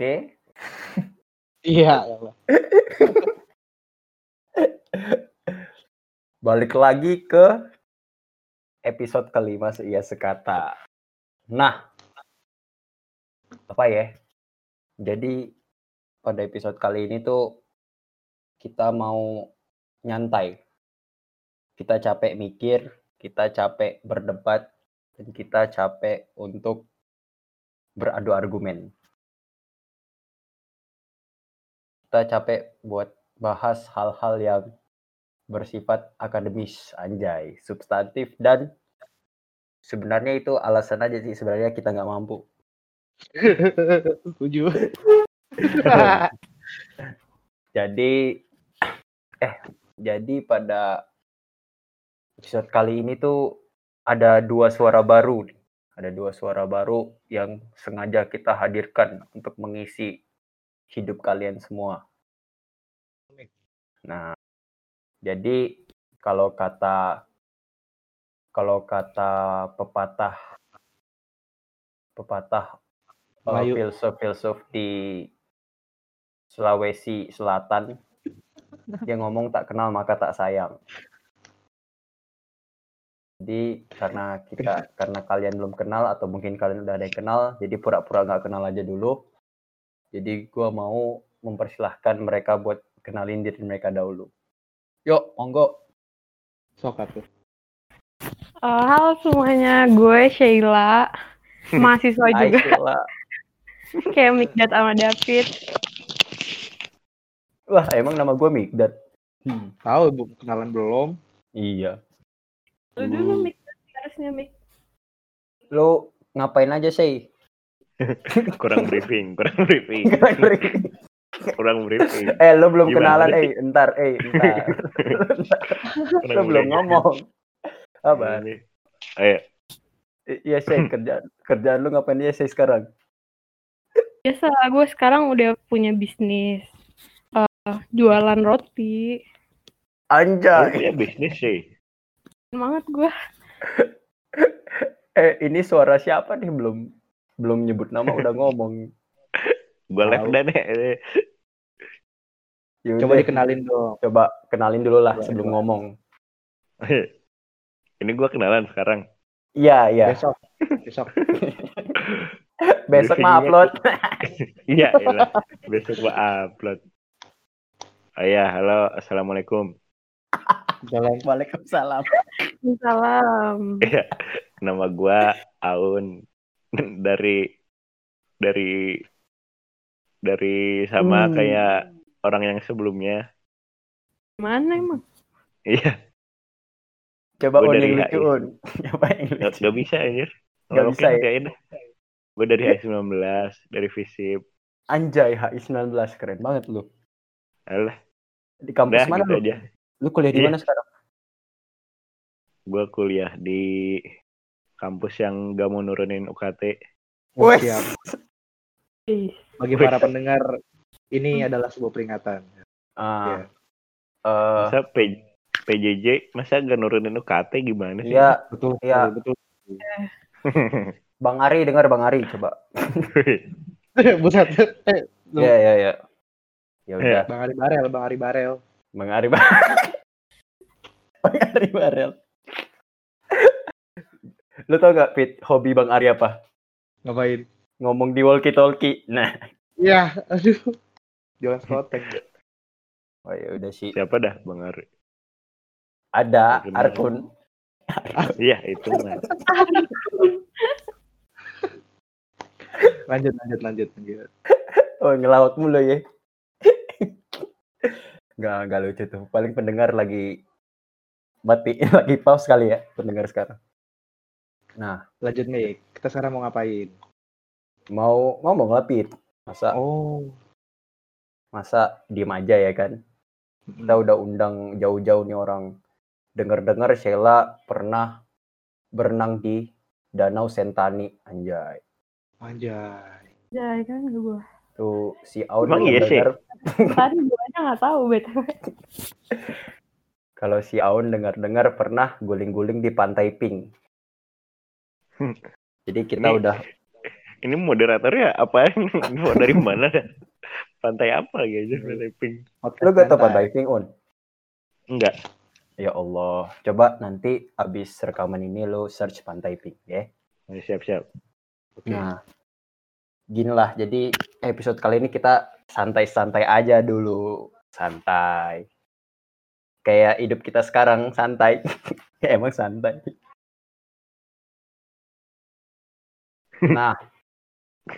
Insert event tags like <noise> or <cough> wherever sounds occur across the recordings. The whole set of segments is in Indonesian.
Oke. Iya. ya. <laughs> Balik lagi ke episode kelima seia sekata. Nah, apa ya? Jadi pada episode kali ini tuh kita mau nyantai. Kita capek mikir, kita capek berdebat, dan kita capek untuk beradu argumen. Kita capek buat bahas hal-hal yang bersifat akademis, anjay, substantif, dan sebenarnya itu alasan aja sih sebenarnya kita nggak mampu. Setuju. <laughs> Jadi, eh, jadi pada episode kali ini tuh ada dua suara baru. Ada dua suara baru yang sengaja kita hadirkan untuk mengisi hidup kalian semua. Nah, jadi kalau kata kalau kata pepatah pepatah eh, Melayu. filsuf-filsuf di Sulawesi Selatan <laughs> dia ngomong tak kenal maka tak sayang. Jadi karena kita <laughs> karena kalian belum kenal atau mungkin kalian udah ada yang kenal, jadi pura-pura nggak kenal aja dulu. Jadi gua mau mempersilahkan mereka buat kenalin diri mereka dahulu. Yuk, monggo. Sok tuh. Eh, halo semuanya, gue Sheila, <laughs> mahasiswa Hai, juga, Sheila. <laughs> kayak Mikdad sama David. Wah, emang nama gue Mikdad. Hmm, tahu bu kenalan belum? Iya. Lu dulu Mikdad harusnya Mik. Lu ngapain aja sih? <laughs> kurang briefing, kurang briefing, kurang briefing. eh, lu belum Gimana kenalan, eh, entar, eh, entar. lu <laughs> <laughs> Kurang belum ngomong. Apa? Ayo, Iya, sih, kerjaan kerjaan lu ngapain aja sih sekarang? Biasa, gue sekarang udah punya bisnis eh, jualan roti. Anjay. punya bisnis sih. Semangat gue. Eh, ini suara siapa nih? Belum belum nyebut nama udah <laughs> ngomong. Gue live Tahu. dan ya. Yaudah, Coba dikenalin dong. coba kenalin dulu lah Coba, sebelum coba. ngomong. <laughs> Ini gue kenalan sekarang. Iya, iya. Besok. Besok. <laughs> Besok mah upload. Iya, iyalah. besok gue upload. Oh iya, halo, assalamualaikum. Waalaikumsalam. Salam. Iya, nama gue Aun <laughs> dari dari dari sama Hmm. kayak orang yang sebelumnya. Mana emang? Iya, Coba Gua un dari yang lucu HI. un. <laughs> Coba yang nggak lucu. nggak bisa anjir. Nggak bisa ya? Gue dari HI19, dari FISIP. Anjay, HI19 keren banget lu. Alah, Di kampus udah mana gitu lu? aja. Lu kuliah di Iya. mana sekarang? Gue kuliah di kampus yang gak mau nurunin UKT. Oh, Wes. siap. Bagi para pendengar, ini adalah sebuah peringatan. Ah. Iya. eh, Masa P- PJJ, masa gak nurunin UKT gimana sih? Iya, Betul. Iya. Betul. <laughs> Bang Ari dengar Bang Ari coba. <laughs> Buset. Eh, Iya, iya, iya. Ya udah, Bang Ari Barel, Bang Ari Barel. Bang Ari Barel. <laughs> Bang Ari Barel. Lu tau gak, Pit, hobi Bang Ari apa? Ngapain? Ngomong di walkie talkie. Nah, Iya, aduh. Jualan sloteng. oh ya udah sih. Siapa dah Bang Ari? Ada. Arkun. <laughs> Iya itu mah. Lanjut, lanjut, lanjut, lanjut. Oh, ngelawak mulu ya. Enggak, enggak lucu tuh. Paling pendengar lagi mati, <laughs> lagi pause kali ya pendengar sekarang. Nah, Lanjut nih. Kita sekarang mau ngapain? mau ngomong lah, Pit. Masa Oh. masa diem aja ya kan? Kita udah undang jauh-jauh nih orang. Dengar-dengar Sheila pernah berenang di Danau Sentani, anjay. Anjay. Jai kan gue. Tuh si Aun Emang iya sih? dengar <laughs> Tadi gue aja nggak tahu btw. kalau si Aun dengar-dengar pernah guling-guling di Pantai Pink. Jadi kita Ini- udah Ini moderatornya apa? <laughs> Info dari mana? Pantai apa aja pantai pink? Podcast Lu gak tau pantai pink on? Enggak. Ya Allah, coba nanti abis rekaman ini lo search pantai pink ya. Ayo, Siap-siap. Oke. Nah, gini lah. Jadi episode kali ini kita santai-santai aja dulu, santai. Kayak hidup kita sekarang santai. <laughs> emang santai. Nah, <laughs>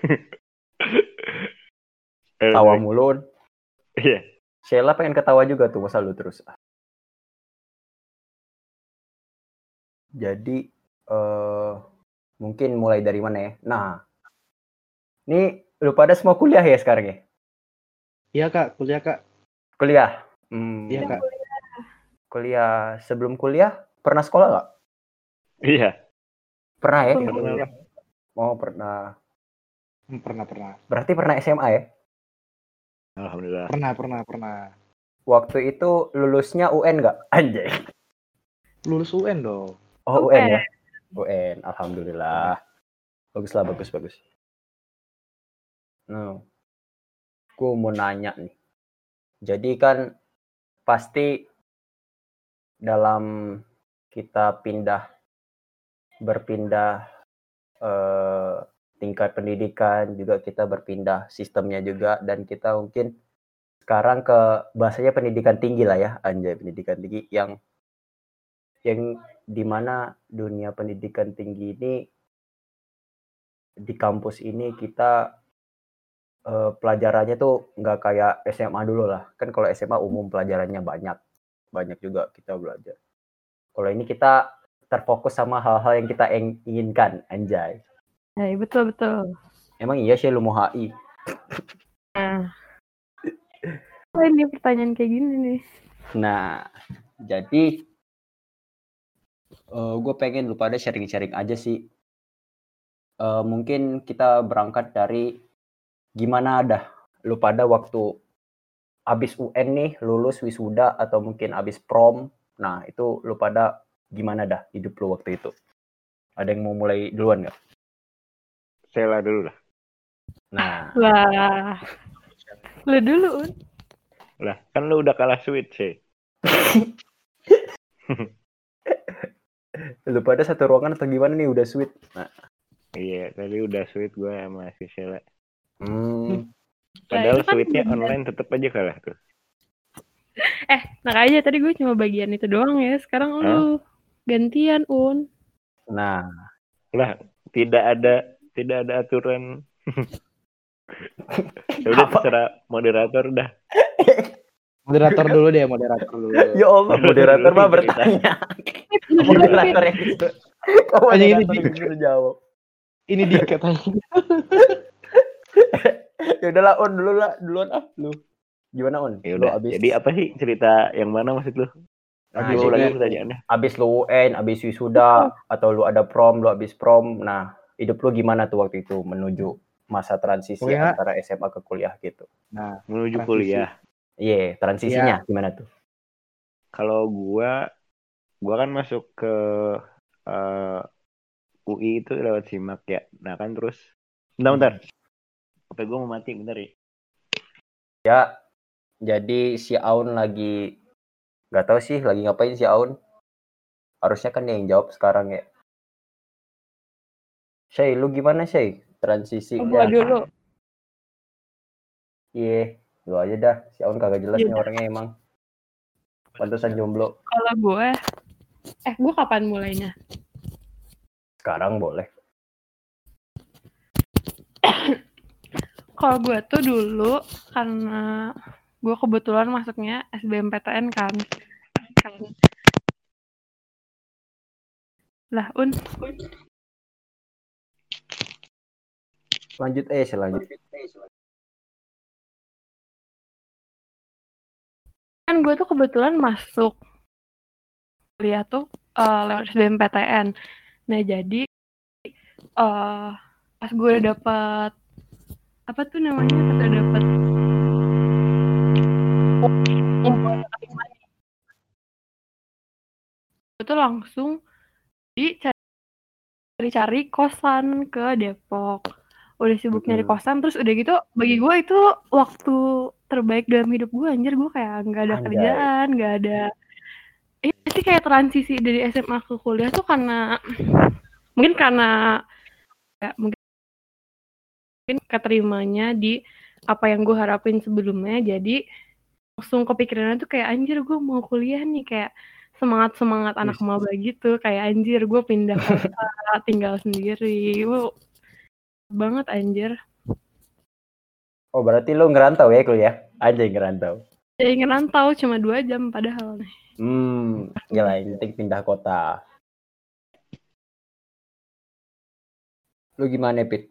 tawa mulu. Iya. Sheila pengen ketawa juga tuh, masa lu terus. Jadi, eh mungkin mulai dari mana ya? Nah, ini lu pada semua kuliah ya sekarang ya? Iya kak, kuliah kak. Kuliah? Hmm, Iya kak. kuliah. Sebelum kuliah, pernah sekolah nggak? Iya. Pernah ya? Pernah. Oh, pernah. Hmm, Pernah pernah. Berarti pernah SMA ya? Alhamdulillah. Pernah pernah pernah. Waktu itu lulusnya UN nggak? <laughs> Anjay. Lulus UN dong. Oh, UN. UN ya? UN, Alhamdulillah. Bagus lah, bagus, bagus. Nah, gue mau nanya nih. Jadi kan pasti dalam kita pindah, berpindah eh, tingkat pendidikan, juga kita berpindah sistemnya juga, dan kita mungkin sekarang ke bahasanya pendidikan tinggi lah ya, anjay pendidikan tinggi yang yang di mana dunia pendidikan tinggi ini di kampus ini kita eh, pelajarannya tuh nggak kayak SMA dulu lah. Kan kalau SMA umum pelajarannya banyak banyak juga kita belajar. Kalau ini kita terfokus sama hal-hal yang kita inginkan anjay Ya, betul betul. emang iya sih lu mau HI Nah, apa ini pertanyaan kayak gini nih? Nah, jadi gue pengen lu pada sharing-sharing aja sih. Eh, mungkin kita berangkat dari gimana dah lu pada waktu abis UN nih lulus wisuda atau mungkin abis prom. Nah itu lu pada gimana dah hidup lu waktu itu? Ada yang mau mulai duluan nggak? Sela dulu lah. Nah, Lah, lu dulu. Un. Lah, kan lu udah kalah sweet sih. <laughs> lu pada satu ruangan atau gimana nih udah sweet? Nah, Iya, tadi udah sweet gue sama si Sela. hmm, Padahal itu kan sweetnya bener. online tetep aja kalah tuh. Nah aja tadi gue cuma bagian itu doang ya. Sekarang lu gantian Un. nah Lah, tidak ada tidak ada aturan. <laughs> ya udah terserah moderator dah. Moderator dulu deh, moderator dulu. <laughs> Ya Allah, moderator mah bertanya. <laughs> moderator yang gitu. Hanya ini disuruh jawab? Ini dia katanya. Ya udahlah, On dulu lah, duluan ah lu. Gimana On? Ya udah. abis Jadi apa sih cerita yang mana maksud lu? Nah, lagi pertanyaannya. abis lu UN, abis wisuda atau lu ada prom, lu abis prom. Nah, hidup lu gimana tuh waktu itu menuju masa transisi Kuliah. antara SMA ke kuliah gitu? Nah, Menuju Transisi. kuliah. Iya, transisinya gimana tuh? Kalau gua gua kan masuk ke eh, UI itu lewat SIMAK ya. Nah kan terus bentar bentar. HP gua mau mati bentar ya. Ya, jadi si Aun lagi nggak tahu sih lagi ngapain si Aun. Harusnya kan dia yang jawab sekarang ya. Shay, lu gimana Shay? Transisi Oh, gua dulu. Iya, lu aja dah. Si Aun kagak jelas Iya nih orangnya emang. Pantesan jomblo. Kalau gue, eh gue kapan mulainya? Sekarang boleh. <coughs> Kalau gue tuh dulu karena gue kebetulan masuknya SBMPTN kan. kan. Lah, Un, Lanjut eh selanjutnya. kan gue tuh kebetulan masuk kuliah tuh eh, lewat SBMPTN. Nah, jadi eh pas gue udah dapet apa tuh namanya? Pas udah dapet itu langsung dicari cari kosan ke Depok. udah sibuk nyari kosan terus udah gitu bagi gue itu waktu terbaik dalam hidup gue anjir gue kayak nggak ada Anjay. kerjaan nggak ada Iya sih kayak transisi dari SMA ke kuliah tuh karena mungkin karena ya, mungkin mungkin keterimanya di apa yang gue harapin sebelumnya jadi langsung kepikiran tuh kayak anjir gue mau kuliah nih kayak semangat semangat anak maba gitu kayak anjir gue pindah kota <laughs> tinggal sendiri wow banget anjir Oh berarti lu ngerantau ya kuliah? Aja yang ngerantau. ya ingin rantau cuma dua jam padahal nih Hmm, gila yang penting pindah kota. Lu gimana Pit?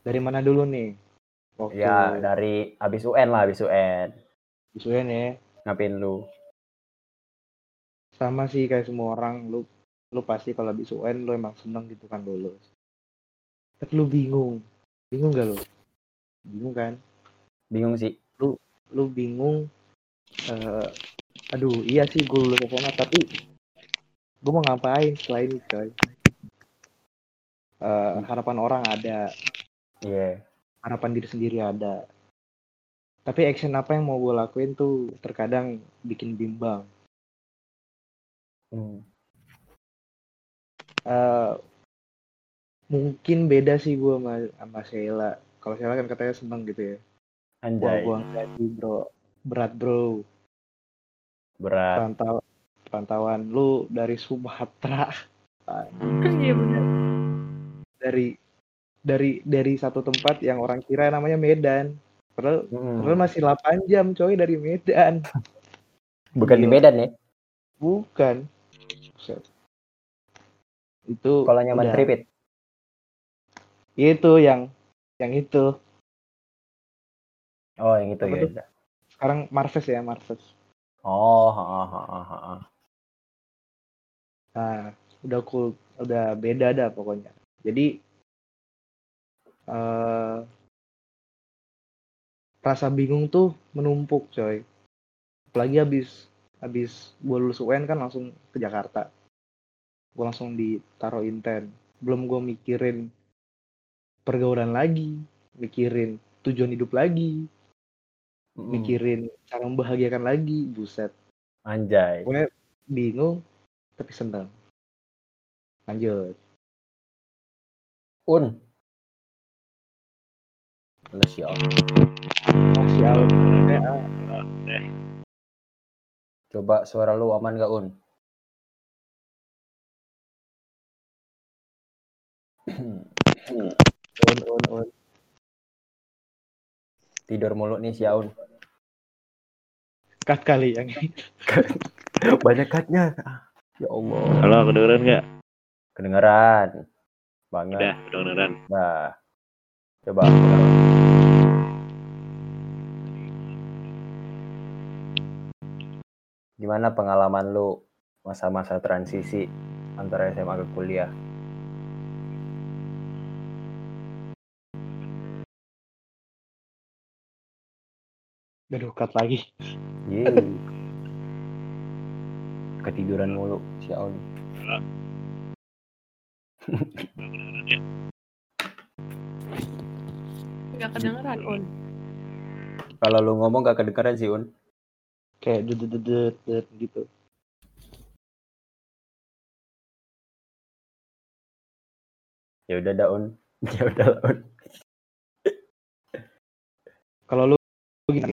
Dari mana dulu nih? Waktu Ya dari habis UN lah, habis UN. Isuan ya. Ngapain lu? Sama sih kayak semua orang, lu lu pasti kalau habis UN lu emang seneng gitu kan lulus. Tapi lu bingung. Bingung gak lu? Bingung kan? Bingung sih. Lu bingung eh aduh, iya sih gue lulus SMA tapi gue mau ngapain setelah ini, coy? Eh, harapan orang ada, Iya. Harapan diri sendiri ada. Tapi action apa yang mau gue lakuin tuh terkadang bikin bimbang. Hmm. Eh, mungkin beda sih gue sama, sama Sheila. Kalau Sheila kan katanya seneng gitu ya. Anjay. gue enggak sih bro. Berat bro. Berat. Perantau perantauan lu dari Sumatera. iya benar Dari dari dari satu tempat yang orang kira namanya Medan. Padahal, Hmm. padahal masih 8 jam coy dari Medan. <laughs> Bukan di Gila. Medan ya? Bukan. Buset. Itu Kalau nyaman udah. tripit. Itu yang yang itu. Oh yang itu Apa ya. tuh? Sekarang Marves ya, Marves. Oh, ha, ha, ha, ha. Nah, udah cool, udah beda dah pokoknya. Jadi eh rasa bingung tuh menumpuk, coy. Apalagi habis habis gue lulus UN kan langsung ke Jakarta. Gue langsung ditaruh inten. Belum gue mikirin pergaulan lagi, mikirin tujuan hidup lagi, Mm-mm. mikirin cara membahagiakan lagi, buset. Anjay. Pokoknya bingung tapi seneng. Lanjut. Un. Eh, ah. Coba suara lu aman gak Un? Un, un, un. Tidur mulu nih si Aun. Cut kali yang ini. <laughs> Banyak cutnya. Ya Allah. Halo, kedengeran nggak? Kedengeran. Banget. Udah, udah kedengeran. Nah. Coba. Gimana pengalaman lu masa-masa transisi antara SMA ke kuliah? Aduh, cut lagi. Yeay. <laughs> Ketiduran mulu si Aun. nggak kedengeran un Kalau lu ngomong gak kedengeran sih Un. Kayak dut dut gitu. Ya udah daun. <laughs> Ya udah Un. Kalau lu gini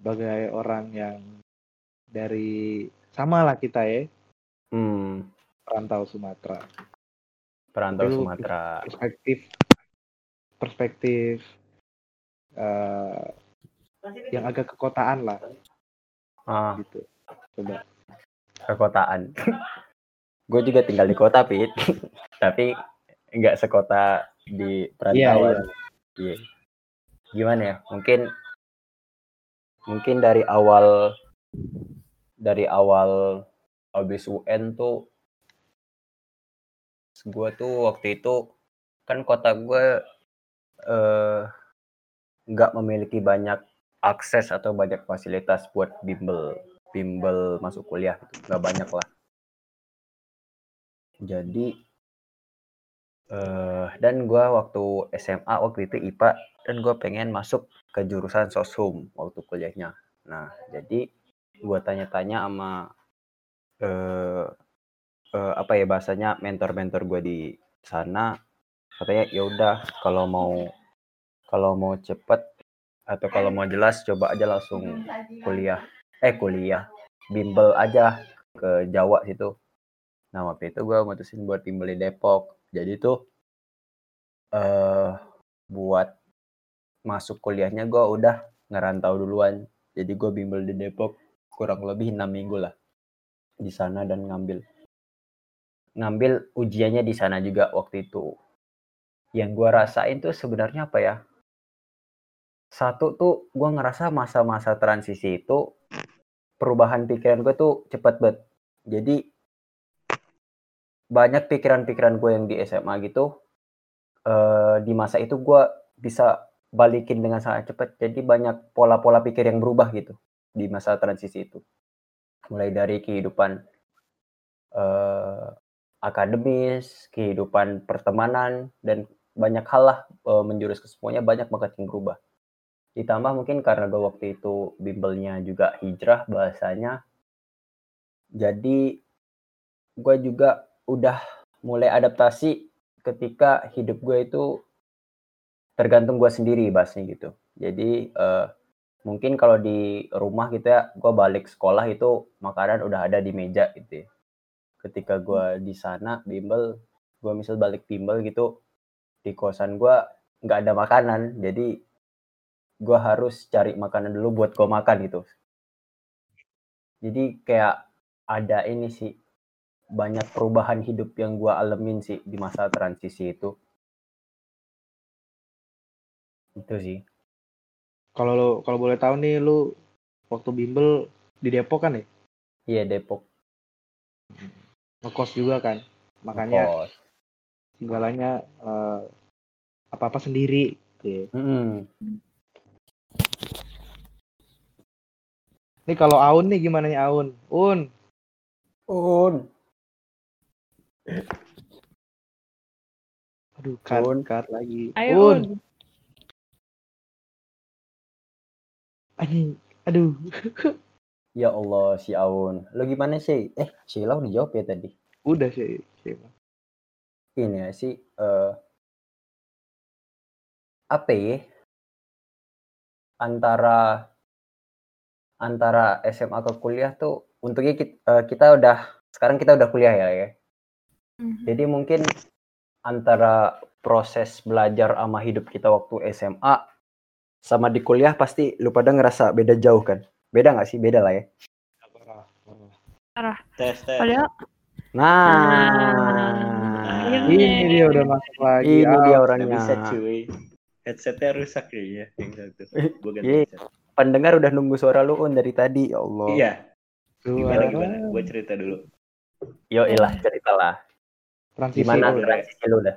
sebagai orang yang dari sama lah kita ya Hmm. perantau Sumatera Perantau Sumatera. perspektif perspektif eh, yang agak kekotaan lah Ah, gitu coba kekotaan. <laughs> gue juga tinggal di kota, Pit. <laughs> Tapi nggak sekota di perantauan. Iya. Gimana ya? Mungkin mungkin dari awal dari awal habis UN tuh gue tuh waktu itu kan kota gue eh nggak memiliki banyak akses atau banyak fasilitas buat bimbel bimbel masuk kuliah gitu. nggak banyak lah jadi eh dan gua waktu SMA waktu itu IPA dan gua pengen masuk ke jurusan sosum waktu kuliahnya. Nah, jadi gua tanya-tanya sama eh eh, apa ya bahasanya mentor-mentor gue di sana katanya ya udah kalau mau kalau mau cepet atau kalau mau jelas coba aja langsung kuliah. Eh kuliah. Bimbel aja ke Jawa situ. Nah waktu itu gue mutusin buat bimbel di Depok. Jadi tuh eh buat masuk kuliahnya gue udah ngerantau duluan. Jadi gue bimbel di Depok kurang lebih enam minggu lah di sana dan ngambil ngambil ujiannya di sana juga waktu itu. Yang gua rasain tuh sebenarnya apa ya? Satu tuh gua ngerasa masa-masa transisi itu perubahan pikiran gue tuh cepet banget. Jadi banyak pikiran-pikiran gue yang di SMA gitu eh, di masa itu gua bisa balikin dengan sangat cepat. Jadi banyak pola-pola pikir yang berubah gitu di masa transisi itu. Mulai dari kehidupan eh, akademis, kehidupan pertemanan, dan banyak hal lah eh, menjurus ke semuanya banyak banget yang berubah. Ditambah mungkin karena gue waktu itu bimbelnya juga hijrah bahasanya. Jadi gue juga udah mulai adaptasi ketika hidup gue itu tergantung gue sendiri bahasnya gitu. Jadi eh, mungkin kalau di rumah gitu ya, gue balik sekolah itu makanan udah ada di meja gitu ya. Ketika gue di sana bimbel, gue misal balik bimbel gitu di kosan gue nggak ada makanan, jadi gue harus cari makanan dulu buat gue makan gitu. Jadi kayak ada ini sih banyak perubahan hidup yang gue alamin sih di masa transisi itu. Itu sih. Kalau lo kalau boleh tahu nih lu waktu bimbel di Depok kan ya? Iya Depok. Ngekos juga kan. Makanya Ngekos. segalanya eh, apa-apa sendiri. Oke. Mm-mm. Ini kalau Aun nih gimana nih Aun? Un, Un. aduh cut, Un. cut lagi. Ayo, Un, Un. anjing, aduh. <laughs> Ya Allah si Aun. Lo gimana sih? Eh Sheila udah jawab ya tadi. Udah sih. sih. Ini ya sih. eh apa ya? Antara antara SMA ke kuliah tuh untungnya kita, kita udah sekarang kita udah kuliah ya ya. Mhm. Jadi mungkin antara proses belajar sama hidup kita waktu SMA sama di kuliah pasti lu pada ngerasa beda jauh kan? Beda nggak sih? Beda lah ya. Tes tes. Padahal Nah, Iya, Ini dia udah masuk lagi. ini dia orangnya. bisa cuy. Headsetnya rusak kayaknya yang satu. Gue ganti headset. Pendengar udah nunggu suara lu Un dari tadi, ya Allah. Iya. Gimana suara gimana? Gue cerita dulu. Yo ilah ceritalah. Transisi Gimana lu. transisi lu dah?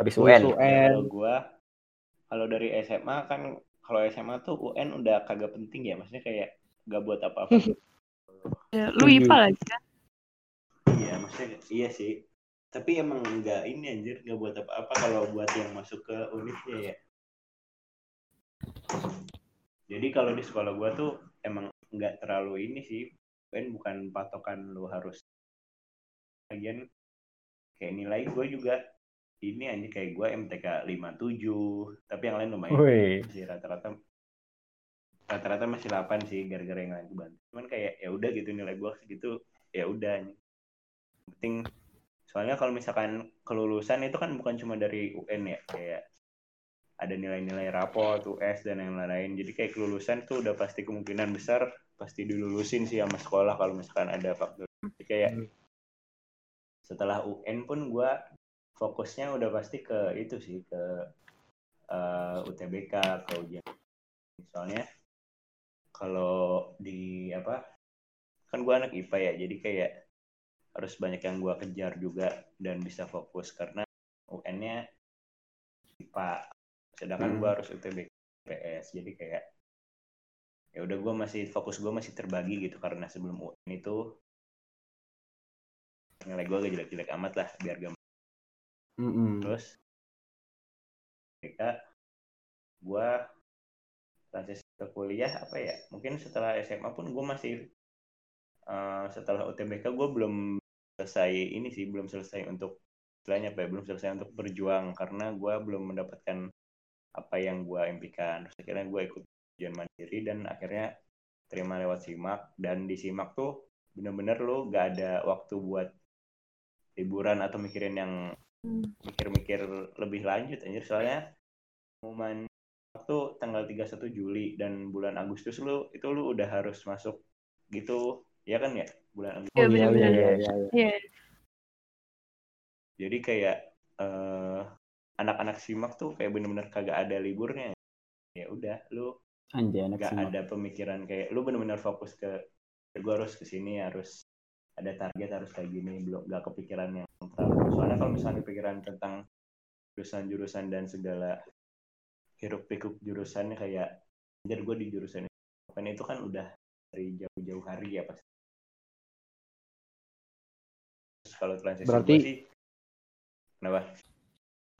Habis UN. UN. Kalau gue, kalau dari SMA kan, kalau SMA tuh UN udah kagak penting ya. Maksudnya kayak gak buat apa-apa. <laughs> ya, lu IPA lagi kan? iya, maksudnya iya sih. Tapi emang nggak ini anjir nggak buat apa-apa kalau buat yang masuk ke unitnya ya. Jadi kalau di sekolah gua tuh emang nggak terlalu ini sih. UN bukan patokan lu harus. Lagian kayak nilai gue juga ini aja kayak gue MTK 57 tapi yang lain lumayan Wih. masih rata-rata rata-rata masih 8 sih gara-gara yang lain kebantu cuman kayak ya udah gitu nilai gue segitu ya udah penting soalnya kalau misalkan kelulusan itu kan bukan cuma dari UN ya kayak ada nilai-nilai raport US dan yang lain-lain. Jadi kayak kelulusan tuh udah pasti kemungkinan besar pasti dilulusin sih sama sekolah kalau misalkan ada faktor. Jadi kayak Hmm. setelah UN pun gue fokusnya udah pasti ke itu sih ke eh, UTBK ke ujian. Misalnya kalau di apa kan gue anak IPA ya jadi kayak harus banyak yang gue kejar juga dan bisa fokus karena UN-nya IPA sedangkan gue Hmm. harus UTBK PS jadi kayak ya udah gue masih fokus gue masih terbagi gitu karena sebelum UN itu nilai gue agak jelek-jelek amat lah biar gak Mm-mm. terus ketika gua transisi ke kuliah apa ya mungkin setelah SMA pun gue masih eh, setelah UTBK gue belum selesai ini sih belum selesai untuk istilahnya apa ya belum selesai untuk berjuang karena gue belum mendapatkan apa yang gue impikan terus akhirnya gue ikut ujian mandiri dan akhirnya terima lewat simak dan di simak tuh bener-bener lu gak ada waktu buat liburan atau mikirin yang Hmm. mikir-mikir lebih lanjut anjir soalnya pengumuman waktu tanggal 31 Juli dan bulan Agustus lu itu lu udah harus masuk gitu ya kan ya bulan Agustus Iya, Oh iya iya iya iya. iya. Iya. jadi kayak eh, anak-anak simak tuh kayak bener-bener kagak ada liburnya. Ya udah lu Anjay anak gak simak. ada pemikiran kayak lu bener-bener fokus ke gue harus ke sini harus ada target harus kayak gini belum gak kepikiran yang terlalu. Soalnya kalau misalnya kepikiran tentang jurusan-jurusan dan segala hiruk pikuk jurusannya kayak anjir gue di jurusan kan itu kan udah dari jauh-jauh hari ya pasti kalau transisi Berarti- sih kenapa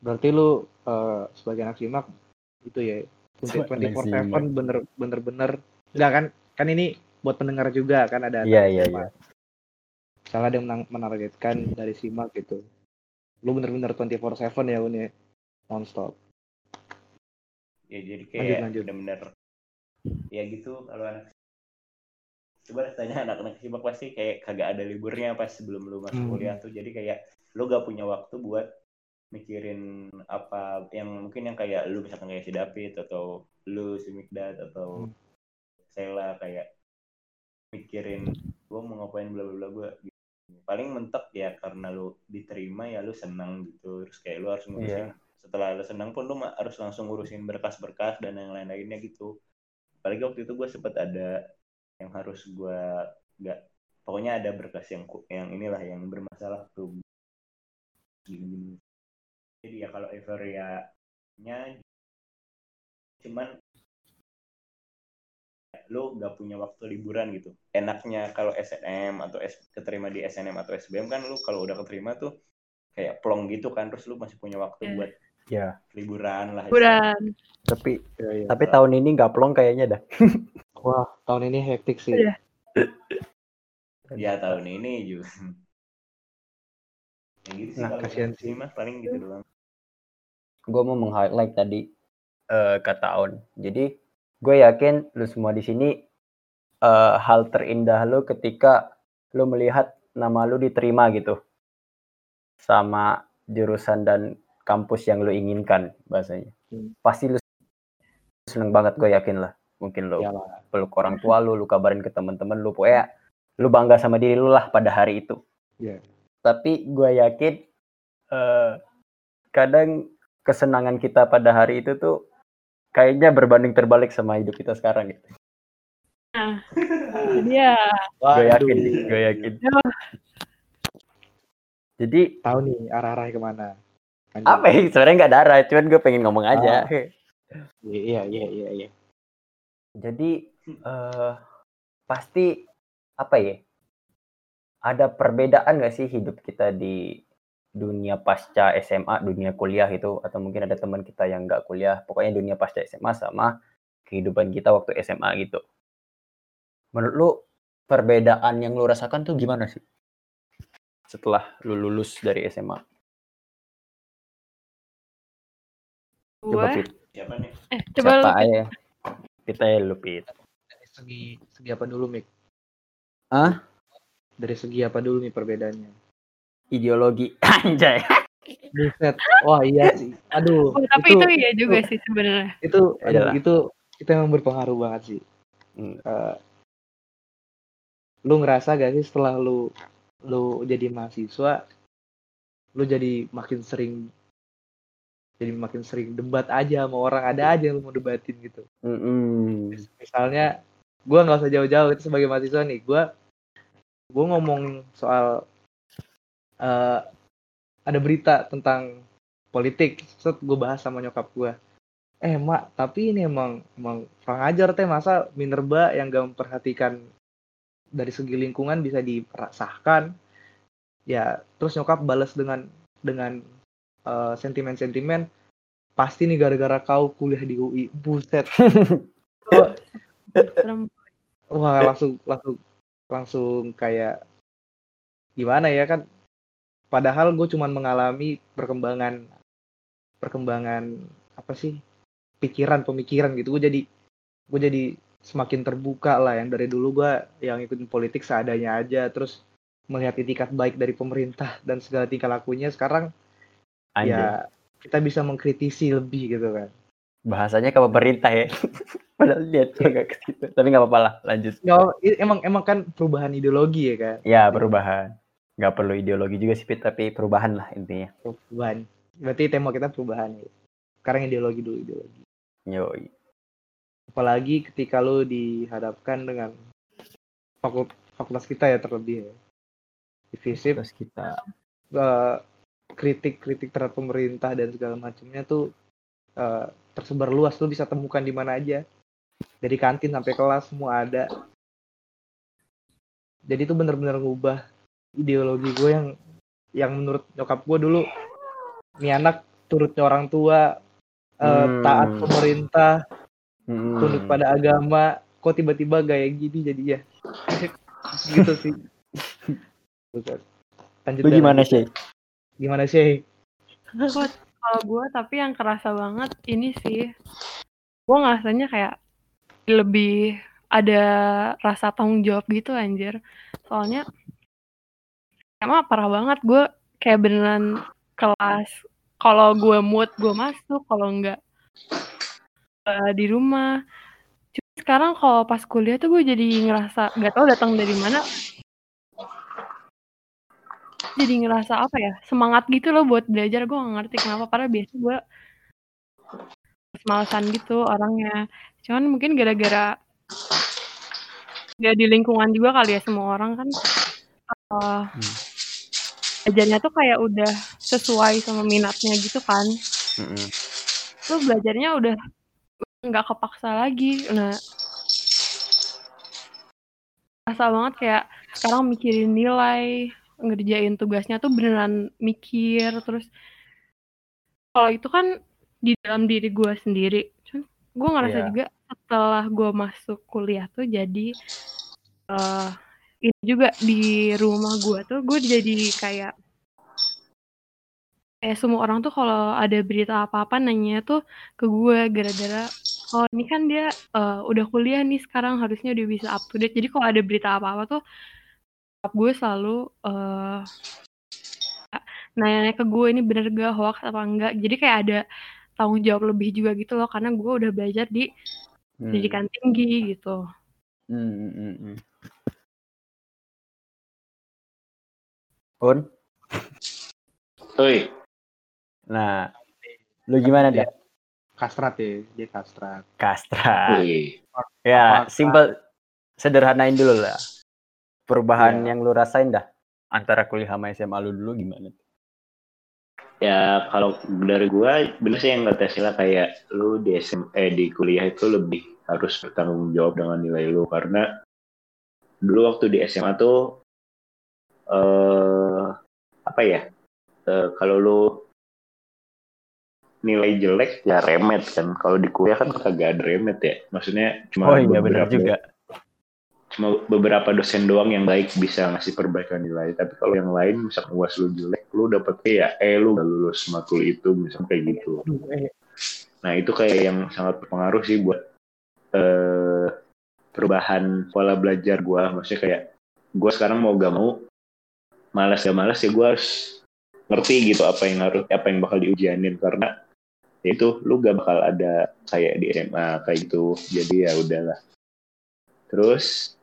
Berarti lu eh, sebagai anak simak itu ya Sebagai anak 24/7 bener bener bener enggak kan kan ini buat pendengar juga kan ada Iya iya iya. Misalnya ada yang menang- menargetkan dari simak gitu. Lu bener-bener 24/7 ya Un ya. Non-stop. ya jadi Lanjut, kayak bener-bener ya gitu kalau anak coba tanya anak-anak simak pasti kayak kagak ada liburnya pas sebelum lu masuk Hmm. kuliah tuh jadi kayak lu gak punya waktu buat mikirin apa yang mungkin yang kayak lu misalkan kayak si David atau lu si Mikdad atau Hmm. Sela kayak mikirin gua mau ngapain bla bla bla gua gitu. paling mentok ya karena lu diterima ya lu senang gitu. Terus kayak lu harus ngurusin setelah lu senang pun lu harus langsung ngurusin berkas-berkas dan yang lain-lainnya gitu. Apalagi waktu itu gue sempet ada yang harus gue nggak pokoknya ada berkas yang yang inilah yang bermasalah tuh. Gini jadi ya kalau Everia-nya cuman lu nggak punya waktu liburan gitu enaknya kalau SNM atau S, keterima di SNM atau SBM kan lu kalau udah keterima tuh kayak plong gitu kan terus lu masih punya waktu Iya. buat Iya. liburan lah Liburan. Tapi Iya, iya. tapi tahun ini nggak plong kayaknya dah. <laughs> Wah, tahun ini hektik sih. Iya. ya tahun ini juga <laughs> ya gitu sih Nah, kalau kasihan sih mas paling gitu doang Gue mau meng-highlight tadi eh, kata Aun. Jadi gue yakin lu semua di sini eh, hal terindah lu ketika lu melihat nama lu diterima gitu sama jurusan dan kampus yang lu inginkan bahasanya. Hmm. Pasti lu seneng banget gue yakin lah. Mungkin lu Iyalah. peluk orang tua lu, lu kabarin ke teman-teman lu, pokoknya lu bangga sama diri lu lah pada hari itu. Iya. Tapi gue yakin eh, kadang kesenangan kita pada hari itu tuh kayaknya berbanding terbalik sama hidup kita sekarang gitu. <laughs> Iya. Gue yakin, gue yakin. Ya. Jadi Tahu nih arah-arahnya ke mana. Lanjut. apa ya? Sebenarnya nggak darah, cuman gue pengen ngomong aja. Iya, iya, iya, iya. Jadi eh pasti apa ya? Ada perbedaan nggak sih hidup kita di dunia pasca SMA, dunia kuliah itu, atau mungkin ada teman kita yang nggak kuliah, pokoknya dunia pasca SMA sama kehidupan kita waktu SMA gitu. Menurut lu perbedaan yang lu rasakan tuh gimana sih? Setelah lu lulus dari SMA. Coba. Fit. siapa nih Eh, coba Siapa lu. aja? Kita ya lu Fit. Dari segi segi apa dulu, Mik? Hah? Dari segi apa dulu nih perbedaannya? Ideologi <laughs> anjay. Buset. Wah, iya sih. Aduh. Oh, tapi itu, iya juga sih sebenarnya. itu aduh, itu itu emang berpengaruh banget sih. Hmm. Eh, lu ngerasa gak sih setelah lu lu jadi mahasiswa lu jadi makin sering jadi makin sering debat aja sama orang ada aja yang lu mau debatin gitu Mm-mm. misalnya gua nggak usah jauh-jauh itu sebagai mahasiswa nih gua gua ngomong soal eh ada berita tentang politik. Set gue bahas sama nyokap gua. Eh mak tapi ini emang emang kurang ajar teh. Masa minerba yang gak memperhatikan dari segi lingkungan bisa dirasahkan ya terus nyokap balas dengan dengan eh, sentimen-sentimen pasti nih gara-gara kau kuliah di UI buset. <laughs> Wah langsung langsung langsung kayak gimana ya kan padahal gue cuman mengalami perkembangan perkembangan apa sih pikiran pemikiran gitu gue jadi gue jadi semakin terbuka lah yang dari dulu gue yang ikutin politik seadanya aja terus melihat itikat baik dari pemerintah dan segala tingkah lakunya sekarang Anjir. ya kita bisa mengkritisi lebih gitu kan Bahasanya ke pemerintah ya. <laughs> Padahal gua nggak ke situ. Tapi nggak apa-apa lah, lanjut. Nggak, i- emang emang kan perubahan ideologi ya kan Ya, perubahan. Nggak perlu ideologi juga sih, Pit, tapi perubahan lah intinya. perubahan. Berarti tema kita perubahan ya. Sekarang ideologi dulu ideologi. Yoi. apalagi ketika lo dihadapkan dengan fakult- fakultas kita ya terlebih ya. Divisip Terus kita. eh, kritik-kritik terhadap pemerintah dan segala macamnya tuh eh, tersebar luas. Lo bisa temukan di mana aja. Dari kantin sampai kelas semua ada. Jadi itu bener-bener ngubah ideologi gue yang yang menurut nyokap gue dulu ini anak turutnya orang tua eh, Hmm. taat pemerintah Hmm. tunduk pada agama kok tiba-tiba gaya gini jadi ya <laughs> gitu sih Bukan. lanjut Lu gimana sih? gimana sih kalau gue tapi yang kerasa banget ini sih gue ngerasanya kayak lebih ada rasa tanggung jawab gitu anjir soalnya emang parah banget gue kayak beneran kelas kalau gue mood gue masuk kalau enggak eh, di rumah. Cuma sekarang kalau pas kuliah tuh gue jadi ngerasa gak tau datang dari mana. Jadi ngerasa apa ya semangat gitu loh buat belajar gue gak ngerti kenapa. Padahal biasa gue malesan gitu orangnya. Cuman mungkin gara-gara ya di lingkungan juga kali ya semua orang kan. Eh belajarnya tuh kayak udah sesuai sama minatnya gitu kan Mm-mm. tuh belajarnya udah nggak kepaksa lagi nah rasa banget kayak sekarang mikirin nilai ngerjain tugasnya tuh beneran mikir terus kalau itu kan di dalam diri gue sendiri gue ngerasa Iya. juga setelah gue masuk kuliah tuh jadi eh ini juga di rumah gue tuh gue jadi kayak kayak semua orang tuh kalau ada berita apa-apa nanya tuh ke gue gara-gara oh ini kan dia eh, udah kuliah nih sekarang harusnya udah bisa up to date. Jadi kalau ada berita apa-apa tuh gue selalu eh nanya ke gue ini bener gak hoax apa enggak? Jadi kayak ada tanggung jawab lebih juga gitu loh karena gue udah belajar di Hmm. pendidikan tinggi gitu. Hmm, hmm, hmm, Un, Oi, nah, lu gimana dah? kastrat ya dia kastrat Kastra. oi. Ya, simple, sederhanain dulu lah. Perubahan Ya. yang lu rasain dah antara kuliah sama SMA lu dulu gimana? Ya kalau dari gua bener sih yang kata Sila kayak lu di SM, eh, di kuliah itu lebih harus bertanggung jawab dengan nilai lu karena dulu waktu di SMA tuh eh apa ya eh, kalau lu nilai jelek ya remet kan. Kalau di kuliah kan kagak ada remet ya. Maksudnya cuma Oh iya beberapa- juga. cuma beberapa dosen doang yang baik bisa ngasih perbaikan nilai. Tapi kalau yang lain misalkan uas lu jelek lu dapet ya eh lu gak lulus matkul itu misalkan kayak gitu. Nah itu kayak yang sangat berpengaruh sih buat eh, perubahan pola belajar gua. Maksudnya kayak gua sekarang mau gak mau malas gak malas ya gua harus ngerti gitu apa yang harus apa yang bakal diujianin. Karena ya itu lu gak bakal ada kayak di SMA kayak gitu. Jadi ya udahlah. Terus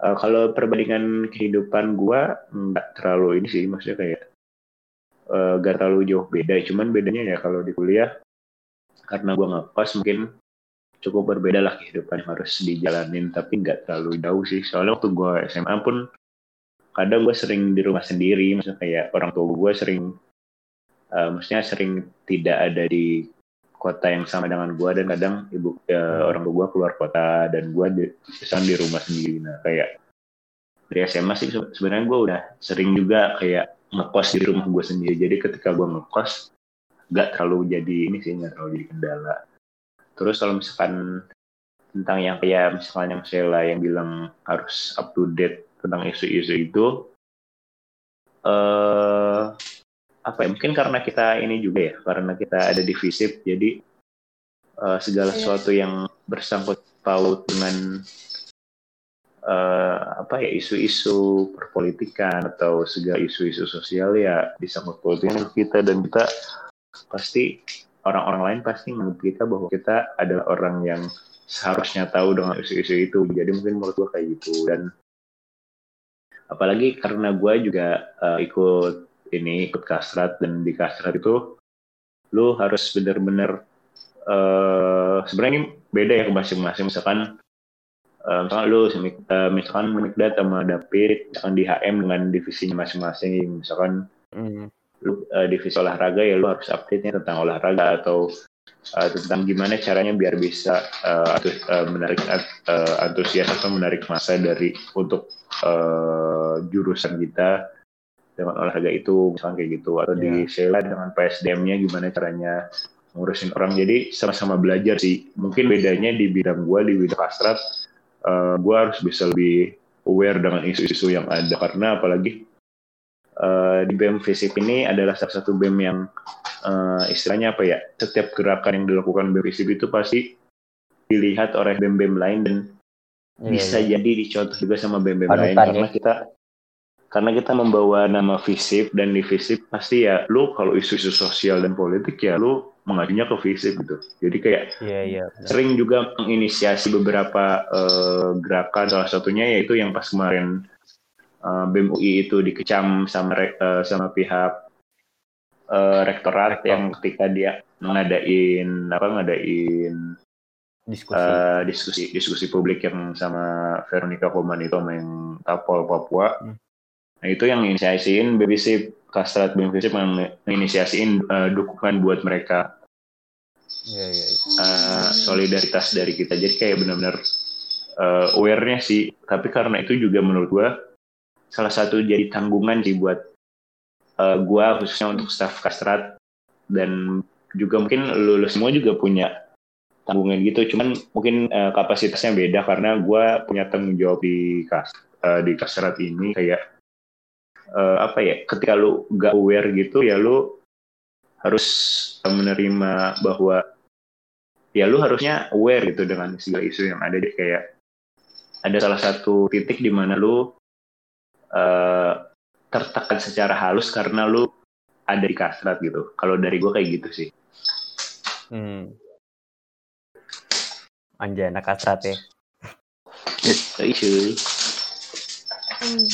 eh, kalau perbandingan kehidupan gua nggak terlalu ini sih maksudnya kayak eh, gak terlalu jauh beda. Cuman bedanya ya kalau di kuliah karena gua ngekos mungkin cukup berbeda lah kehidupan yang harus dijalanin. Tapi nggak terlalu jauh sih. Soalnya waktu gua SMA pun kadang gue sering di rumah sendiri maksudnya kayak orang tua gue sering eh, maksudnya sering tidak ada di kota yang sama dengan gue dan kadang ibu eh, orang tua gue keluar kota dan gue di, misalnya di rumah sendiri. Nah kayak dari SMA sih se- sebenarnya gue udah sering juga kayak ngekos di rumah gue sendiri. Jadi ketika gue ngekos nggak terlalu jadi ini sih nggak terlalu jadi kendala. Terus kalau misalkan tentang yang kayak misalkan yang Sheila yang bilang harus up to date tentang isu-isu itu eh apa ya mungkin karena kita ini juga ya karena kita ada di FISIP jadi eh, segala Iya. sesuatu yang bersangkut paut dengan eh, apa ya isu-isu perpolitikan atau segala isu-isu sosial ya disangkut pautin. Dengan kita dan kita pasti orang-orang lain pasti menurut kita bahwa kita adalah orang yang seharusnya tahu dengan isu-isu itu. Jadi mungkin menurut gua kayak gitu. Dan apalagi karena gua juga eh, ikut ini ikut kasrat dan di kasrat itu lu harus benar-benar eh sebenarnya ini beda ya ke masing-masing misalkan eh, misalkan lu eh, misalkan Mikdad sama David misalkan di HM dengan divisinya masing-masing misalkan Hmm. lu eh, divisi olahraga ya lu harus update-nya tentang olahraga atau eh, tentang gimana caranya biar bisa antus- eh, menarik eh, antusias atau menarik masa dari untuk eh, jurusan kita dengan olahraga itu misalkan kayak gitu atau di Sheila dengan PSDM-nya gimana caranya ngurusin orang. Jadi sama-sama belajar sih. Mungkin bedanya di bidang gua di bidang kastrat eh, gua harus bisa lebih aware dengan isu-isu yang ada. Karena apalagi eh, di BEM FISIP ini adalah salah satu BEM yang eh, istilahnya apa ya setiap gerakan yang dilakukan BEM FISIP itu pasti dilihat oleh BEM-BEM lain dan Iya, bisa iya. jadi dicontoh juga sama BEM-BEM lain Panutan, karena ya. kita karena kita membawa nama FISIP dan di FISIP pasti ya lu kalau isu-isu sosial dan politik ya lu mengajunya ke FISIP gitu jadi kayak Iya, iya. benar. sering juga menginisiasi beberapa eh, gerakan salah satunya yaitu yang pas kemarin eh, BEM UI itu dikecam sama eh, sama pihak eh, rektorat Rektor. yang ketika dia ngadain apa ngadain Diskusi. eh, diskusi diskusi publik yang sama Veronica Koman itu sama yang Tapol Papua. Hmm. Nah itu yang inisiasiin BBC Kastrat BBC menginisiasiin eh, dukungan buat mereka Iya, iya. iya. eh, solidaritas dari kita. Jadi kayak benar-benar eh, awareness sih. Tapi karena itu juga menurut gua salah satu jadi tanggungan sih buat eh, gua khususnya untuk staff Kastrat dan juga mungkin lu, lu semua juga punya tanggungan gitu. Cuman mungkin eh, kapasitasnya beda karena gua punya tanggung jawab di kas eh, di Kastrat ini kayak eh, apa ya? Ketika lu gak aware gitu ya lu harus menerima bahwa ya lu harusnya aware gitu dengan segala isu yang ada deh kayak ada salah satu titik di mana lu eh, tertekan secara halus karena lu ada di kasrat gitu. Kalau dari gua kayak gitu sih. Hmm. Anjay, anak kasrat ya. Isu. Hmm.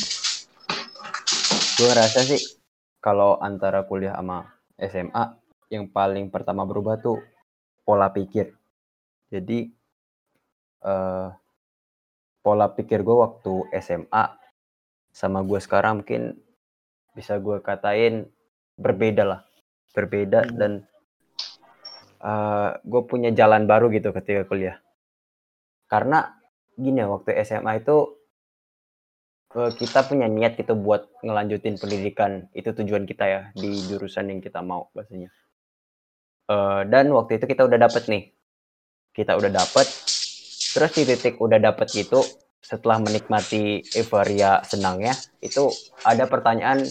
Gue rasa sih kalau antara kuliah sama SMA yang paling pertama berubah tuh pola pikir. Jadi eh pola pikir gue waktu SMA sama gue sekarang mungkin bisa gue katain berbeda lah, berbeda Hmm. dan gue punya jalan baru gitu ketika kuliah. Karena gini ya waktu SMA itu eh, kita punya niat gitu buat ngelanjutin pendidikan. Itu tujuan kita ya di jurusan yang kita mau bahasanya. Eh, dan waktu itu kita udah dapet nih. Kita udah dapet. Terus di titik udah dapet gitu setelah menikmati euforia senangnya itu ada pertanyaan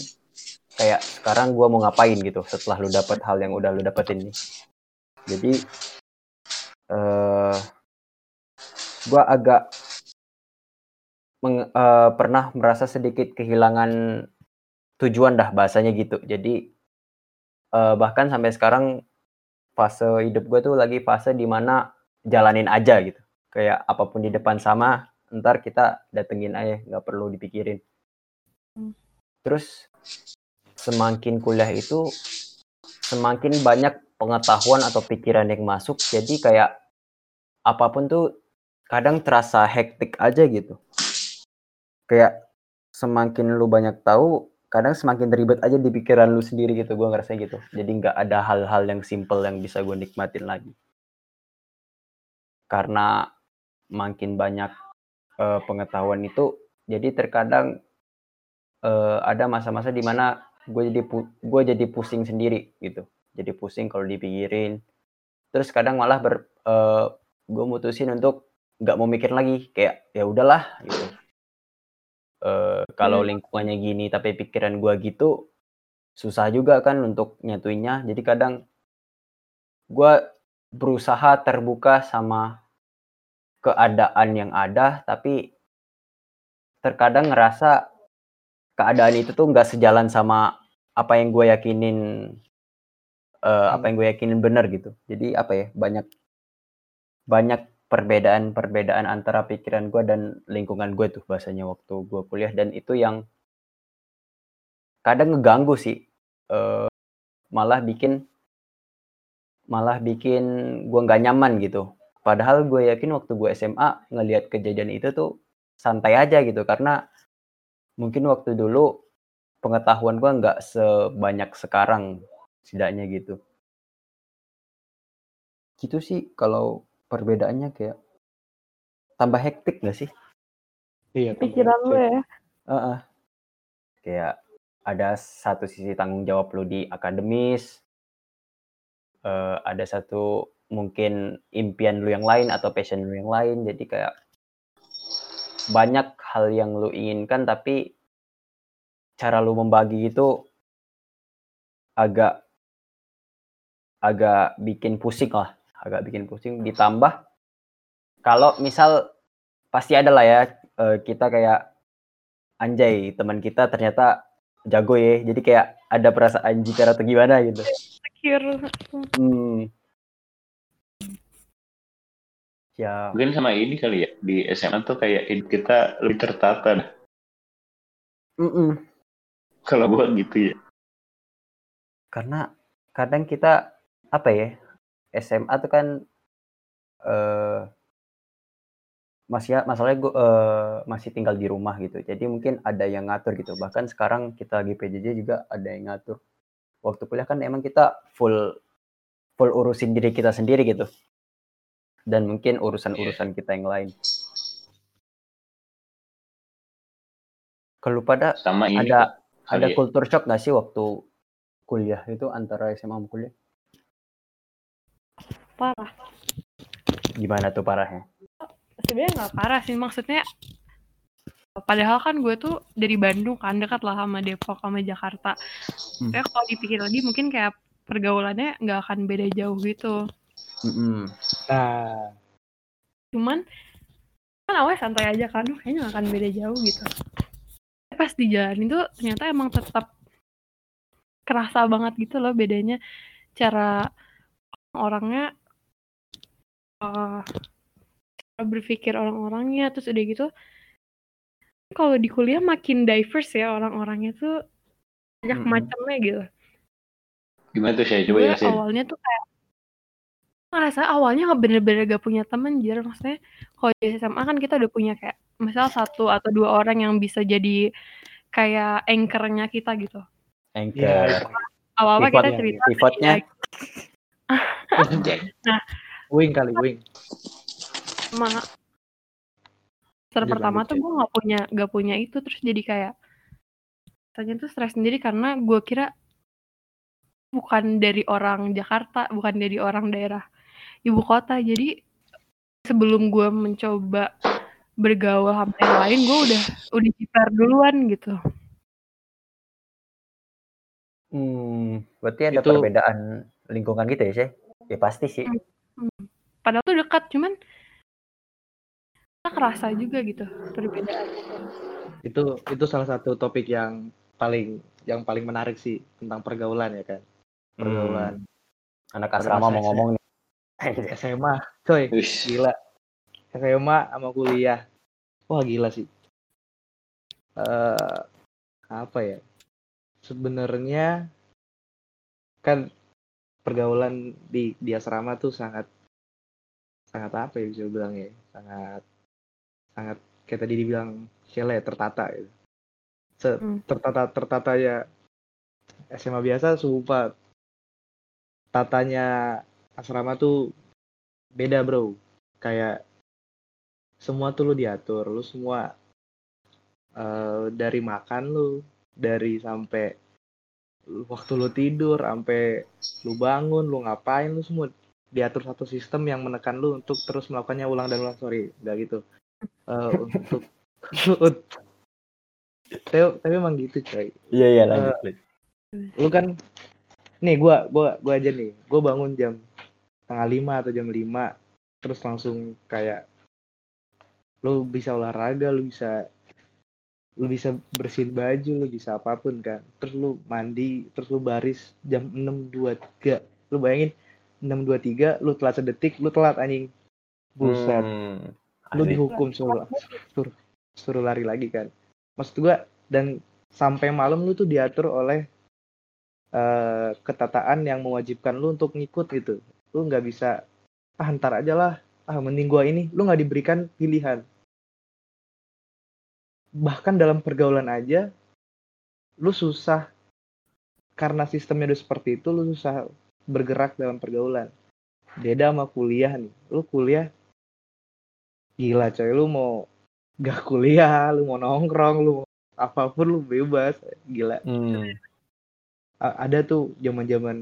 kayak sekarang gua mau ngapain gitu setelah lu dapet hal yang udah lu dapetin nih jadi eh gua agak meng- eh, pernah merasa sedikit kehilangan tujuan dah bahasanya gitu. Jadi eh, bahkan sampai sekarang fase hidup gue tuh lagi fase di mana jalanin aja gitu. Kayak apa pun di depan sama, ntar kita datengin aja, nggak perlu dipikirin. Hmm. Terus semakin kuliah itu semakin banyak pengetahuan atau pikiran yang masuk. Jadi kayak apa pun tuh kadang terasa hektik aja gitu kayak semakin lu banyak tahu kadang semakin ribet aja di pikiran lu sendiri gitu gue ngerasa gitu jadi nggak ada hal-hal yang simple yang bisa gue nikmatin lagi karena makin banyak eh, pengetahuan itu jadi terkadang eh, ada masa-masa di mana gue jadi gue jadi pusing sendiri gitu. Jadi pusing kalau dipikirin. Terus kadang malah ber eh, gue mutusin untuk nggak mau mikir lagi kayak ya udahlah gitu. Eh, kalau Hmm. lingkungannya gini tapi pikiran gue gitu susah juga kan untuk nyatuinnya. Jadi kadang gue berusaha terbuka sama keadaan yang ada tapi terkadang ngerasa keadaan itu tuh nggak sejalan sama apa yang gue yakinin eh, apa yang gue yakinin benar gitu. Jadi apa ya banyak banyak perbedaan-perbedaan antara pikiran gue dan lingkungan gue tuh bahasanya waktu gue kuliah. Dan itu yang kadang ngeganggu sih Eh, malah bikin malah bikin gue nggak nyaman gitu padahal gue yakin waktu gue SMA ngelihat kejadian itu tuh santai aja gitu karena mungkin waktu dulu pengetahuan gue nggak sebanyak sekarang setidaknya gitu gitu sih kalau perbedaannya kayak tambah hektik gak sih Iya. Pikiran lu cuy. ya. Heeh. Kayak ada satu sisi tanggung jawab lu di akademis, eh, ada satu mungkin impian lu yang lain atau passion lu yang lain. Jadi kayak banyak hal yang lu inginkan tapi cara lu membagi itu agak agak bikin pusing lah, agak bikin pusing. Ditambah kalau misal pasti ada lah ya eh, kita kayak anjay teman kita ternyata jago ya jadi kayak ada perasaan jiper atau gimana gitu hmm. Ya Mungkin sama ini kali ya di SMA tuh kayak kita lebih tertata. dah. mm-mm. Kalau gua gitu ya. karena kadang kita apa ya SMA tuh kan eh masih masalahnya gua eh, masih tinggal di rumah gitu jadi mungkin ada yang ngatur gitu bahkan sekarang kita lagi PJJ juga ada yang ngatur waktu kuliah kan emang kita full full urusin diri kita sendiri gitu dan mungkin urusan-urusan kita yang lain kalau pada Sama ini ada kali ada ya. culture shock nggak sih waktu kuliah itu antara SMA sama kuliah Parah. gimana tuh parahnya Sebenarnya nggak parah sih maksudnya. Padahal kan gue tuh dari Bandung kan dekat lah sama Depok sama Jakarta. Hmm. Kayak kalau dipikir lagi mungkin kayak pergaulannya nggak akan beda jauh gitu. Mm-mm. Nah, Cuman kan awalnya santai aja kan, "Duh, kayaknya nggak akan beda jauh gitu. Pas di jalan itu ternyata emang tetap kerasa banget gitu loh bedanya cara orangnya eh, cara berpikir orang-orangnya terus udah gitu kalau di kuliah makin diverse ya orang-orangnya tuh banyak Mm-mm. macamnya gitu. Gimana tuh saya coba jelasin. awalnya tuh kayak ngerasa awalnya nggak bener-bener gak punya temen jir maksudnya kalau di SMA kan kita udah punya kayak misal satu atau dua orang yang bisa jadi kayak anchornya kita gitu anchor Iya. awal-awal Pivot kita cerita pivotnya Anjay. <laughs> wing kali wing. sama semester pertama tuh gue nggak punya nggak punya itu terus jadi kayak rasanya tuh stres sendiri karena gue kira bukan dari orang Jakarta bukan dari orang daerah ibu kota. Jadi sebelum gue mencoba bergaul sama yang lain gue udah udah jiper duluan gitu. Hmm, berarti ada Itu- perbedaan lingkungan gitu ya sih ya pasti sih. Padahal tuh dekat cuman kita kerasa juga gitu perbedaan. Itu itu salah satu topik yang paling yang paling menarik sih tentang pergaulan ya kan. Pergaulan. Anak Pada asrama mau ngomong nih SMA, coy. Wis. Gila. SMA sama kuliah. Wah, gila sih. eh apa ya? Sebenarnya kan pergaulan di di asrama tuh sangat sangat apa ya bisa bilang ya? Sangat sangat kayak tadi dibilang Sheila ya, tertata gitu. Se- Hmm. tertata tertata ya SMA biasa sumpah tatanya asrama tuh beda bro kayak semua tuh lu diatur lu semua eh, dari makan lu dari sampai waktu lu tidur sampai lu bangun lu ngapain lu semua diatur satu sistem yang menekan lu untuk terus melakukannya ulang dan ulang sorry nggak gitu Eh, untuk <laughs> tapi, tapi emang gitu coy Iya iya lanjut. lanjut. lu kan nih gua gua gua aja nih gua bangun jam setengah lima atau jam lima terus langsung kayak lu bisa olahraga lu bisa lu bisa bersihin baju lu bisa apa pun kan. Terus lu mandi terus lu baris jam enam dua tiga. Lu bayangin enam dua tiga lu telat sedetik lu telat anjing. Buset. Hmm, lu dihukum suruh suruh suruh lari lagi kan. Maksud gua dan sampai malam lu tuh diatur oleh eh ketataan yang mewajibkan lu untuk ngikut gitu lu nggak bisa ah ntar aja lah. Ah mending gua ini. Lu nggak diberikan pilihan. Bahkan dalam pergaulan aja lu susah. Karena sistemnya udah seperti itu lu susah bergerak dalam pergaulan. Beda sama kuliah nih. Lu kuliah gila coy lu mau gak kuliah lu mau nongkrong lu mau apa pun lu bebas. Gila. Hmm, ada tuh zaman zaman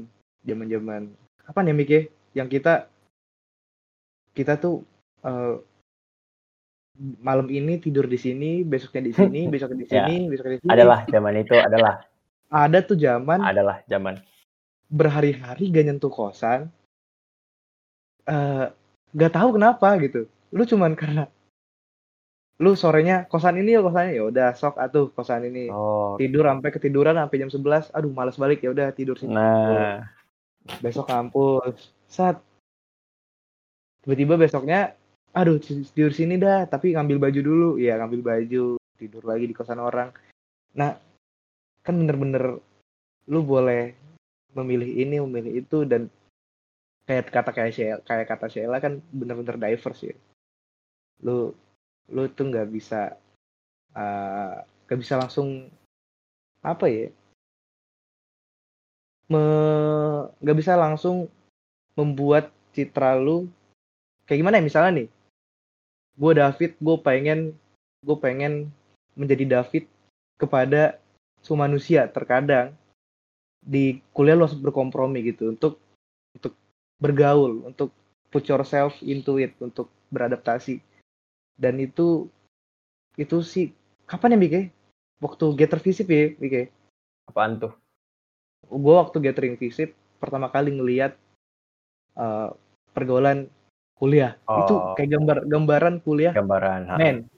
zaman zaman apa nih Mik ya? Yang kita kita tuh eh, malam ini tidur di sini besoknya di sini <laughs> besoknya di Ya. sini besoknya di sini. Adalah zaman itu adalah. Ada tuh zaman adalah zaman. berhari-hari gak nyentuh kosan eh gak tahu kenapa gitu. Lu cuman karena lu sorenya kosan ini ya kosannya ya udah sok atuh kosan ini. Oh, tidur sampai ketiduran sampai jam 11 aduh malas balik. Ya udah tidur sini. Nah, besok kampus saat tiba-tiba besoknya aduh tidur sini dah tapi ngambil baju dulu. Ya ngambil baju tidur lagi di kosan orang. Nah kan bener-bener lu boleh memilih ini memilih itu dan kayak kata kayak Sheila, kayak kata Sheila kan bener-bener diverse ya. Lu lu tuh nggak bisa eh, nggak bisa langsung apa ya nggak bisa langsung membuat citra lu kayak gimana ya? Misalnya nih gue David gue pengen gue pengen menjadi David kepada semua manusia terkadang di kuliah lu harus berkompromi gitu untuk untuk bergaul untuk put yourself into it untuk beradaptasi. Dan itu itu sih kapan ya Mike? Waktu Getter Visit ya Mike? Apaan tuh? gue waktu gathering visit pertama kali ngelihat eh, pergaulan kuliah. Itu Oh. kayak gambar gambaran kuliah. Gambaran. men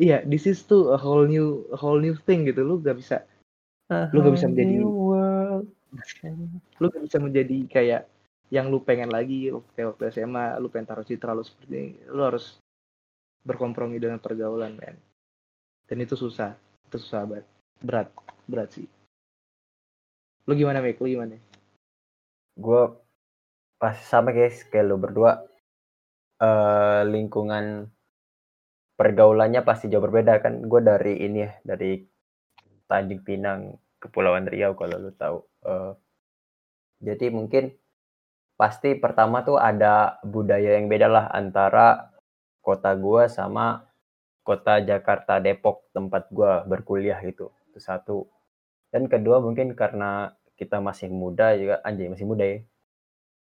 iya this is tuh a whole new a whole new thing gitu. Lu gak bisa lu gak bisa menjadi lu gak bisa menjadi kayak yang lu pengen lagi kayak waktu SMA lu pengen taruh citra lu seperti ini. Lu harus berkompromi dengan pergaulan men. Dan itu susah itu susah banget. Berat berat sih. Lu gimana Mik? Lu gimana? Gue pas sama guys kayak lo berdua eh lingkungan pergaulannya pasti jauh berbeda kan. Gue dari ini ya dari Tanjung Pinang Kepulauan Riau kalau lu tahu Eh, jadi mungkin pasti pertama tuh ada budaya yang beda lah antara kota gua sama kota Jakarta Depok tempat gua berkuliah itu itu satu. Dan kedua mungkin karena kita masih muda juga anjay masih muda ya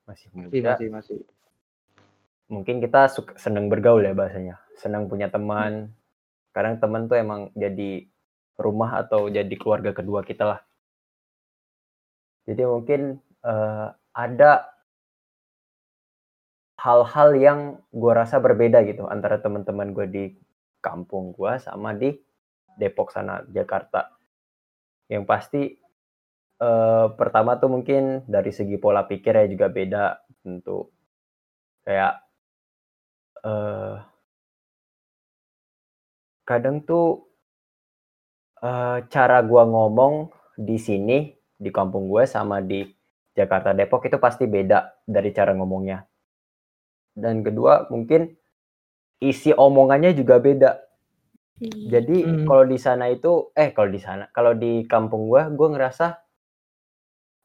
masih masih muda. Masih masih mungkin kita suka, senang bergaul ya bahasanya. Senang punya teman. Kadang teman tuh emang jadi rumah atau jadi keluarga kedua kita lah. Jadi mungkin eh, ada hal-hal yang gua rasa berbeda gitu antara teman-teman gue di kampung gua sama di Depok sana Jakarta. Yang pasti eh, pertama tuh mungkin dari segi pola pikir ya juga beda tentu kayak eh kadang tuh eh, cara gua ngomong di sini di kampung gue sama di Jakarta Depok itu pasti beda dari cara ngomongnya. Dan kedua mungkin isi omongannya juga beda. Jadi Hmm. kalau di sana itu eh kalau di sana kalau di kampung gua gua ngerasa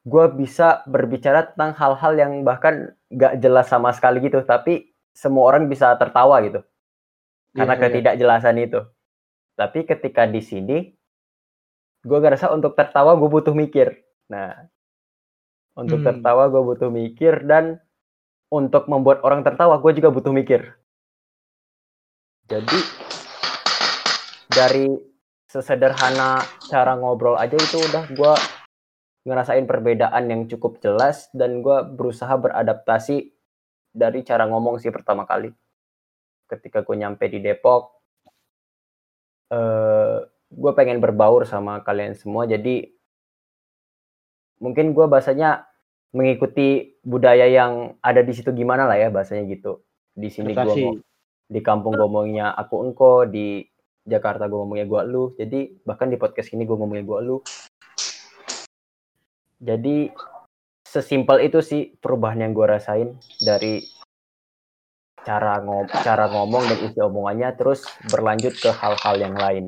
gua bisa berbicara tentang hal-hal yang bahkan gak jelas sama sekali gitu tapi semua orang bisa tertawa gitu karena Iya, iya. ketidakjelasan itu. Tapi ketika di sini gua ngerasa untuk tertawa gue butuh mikir. Nah, untuk Hmm. tertawa gue butuh mikir dan untuk membuat orang tertawa gue juga butuh mikir. Jadi dari sesederhana cara ngobrol aja itu udah gue ngerasain perbedaan yang cukup jelas dan gue berusaha beradaptasi dari cara ngomong sih pertama kali. Ketika gue nyampe di Depok, eh gue pengen berbaur sama kalian semua. Jadi mungkin gue bahasanya mengikuti budaya yang ada di situ gimana lah ya bahasanya gitu. Di sini gue di kampung gue ngomongnya aku engko, di Jakarta gue ngomongnya gue lu. Jadi bahkan di podcast ini gue ngomongnya gue lu. Jadi sesimpel itu sih perubahan yang gue rasain dari cara ngom cara ngomong dan isi omongannya terus berlanjut ke hal-hal yang lain.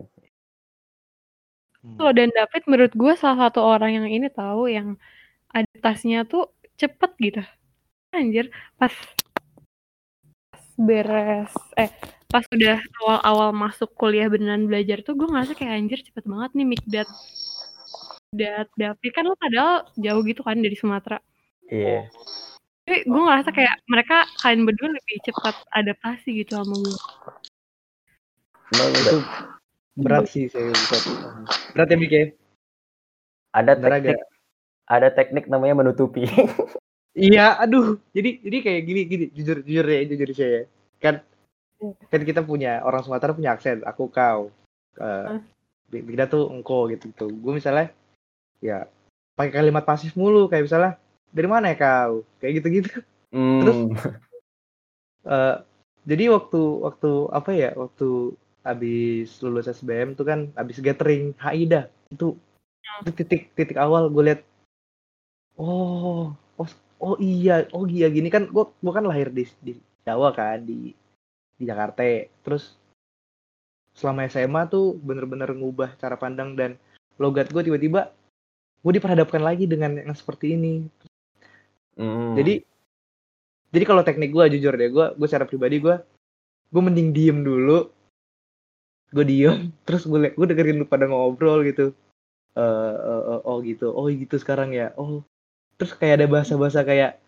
Kalau dan David menurut gue salah satu orang yang ini tahu yang adaptasinya tuh cepet gitu. Anjir, pas pas beres eh pas udah awal-awal masuk kuliah beneran belajar tuh gue ngerasa kayak anjir cepet banget nih Mikdat Dat David kan lo padahal jauh gitu kan dari Sumatera. Iya. Tapi gue ngerasa kayak mereka kalian berdua lebih cepat adaptasi gitu sama gue. Emang Itu berat sih saya bisa. Berat ya Mike? ada teknik ada teknik namanya menutupi. <laughs> Iya, aduh. Jadi jadi kayak gini gini, jujur jujur ya, jujur saya. Kan kan kita punya orang Sumatera punya aksen, aku kau. Eh kita tuh engko gitu gitu. Gue misalnya ya pakai kalimat pasif mulu kayak misalnya dari mana ya kau? Kayak gitu-gitu. Terus? Hmm. Eh jadi waktu waktu apa ya? Waktu habis lulus SBM tuh kan habis gathering HIDA itu itu titik titik awal gue lihat oh oh oh iya oh iya gini kan gue gue kan lahir di di Jawa kan di di Jakarta terus selama SMA tuh bener-bener ngubah cara pandang dan logat gue tiba-tiba gue diperhadapkan lagi dengan yang seperti ini Hmm. jadi jadi kalau teknik gue jujur deh gue gue secara pribadi gue gue mending diem dulu gue diem <laughs> terus gue gue dengerin lu pada ngobrol gitu Eh eh, eh, oh gitu oh gitu sekarang ya oh terus kayak ada bahasa-bahasa kayak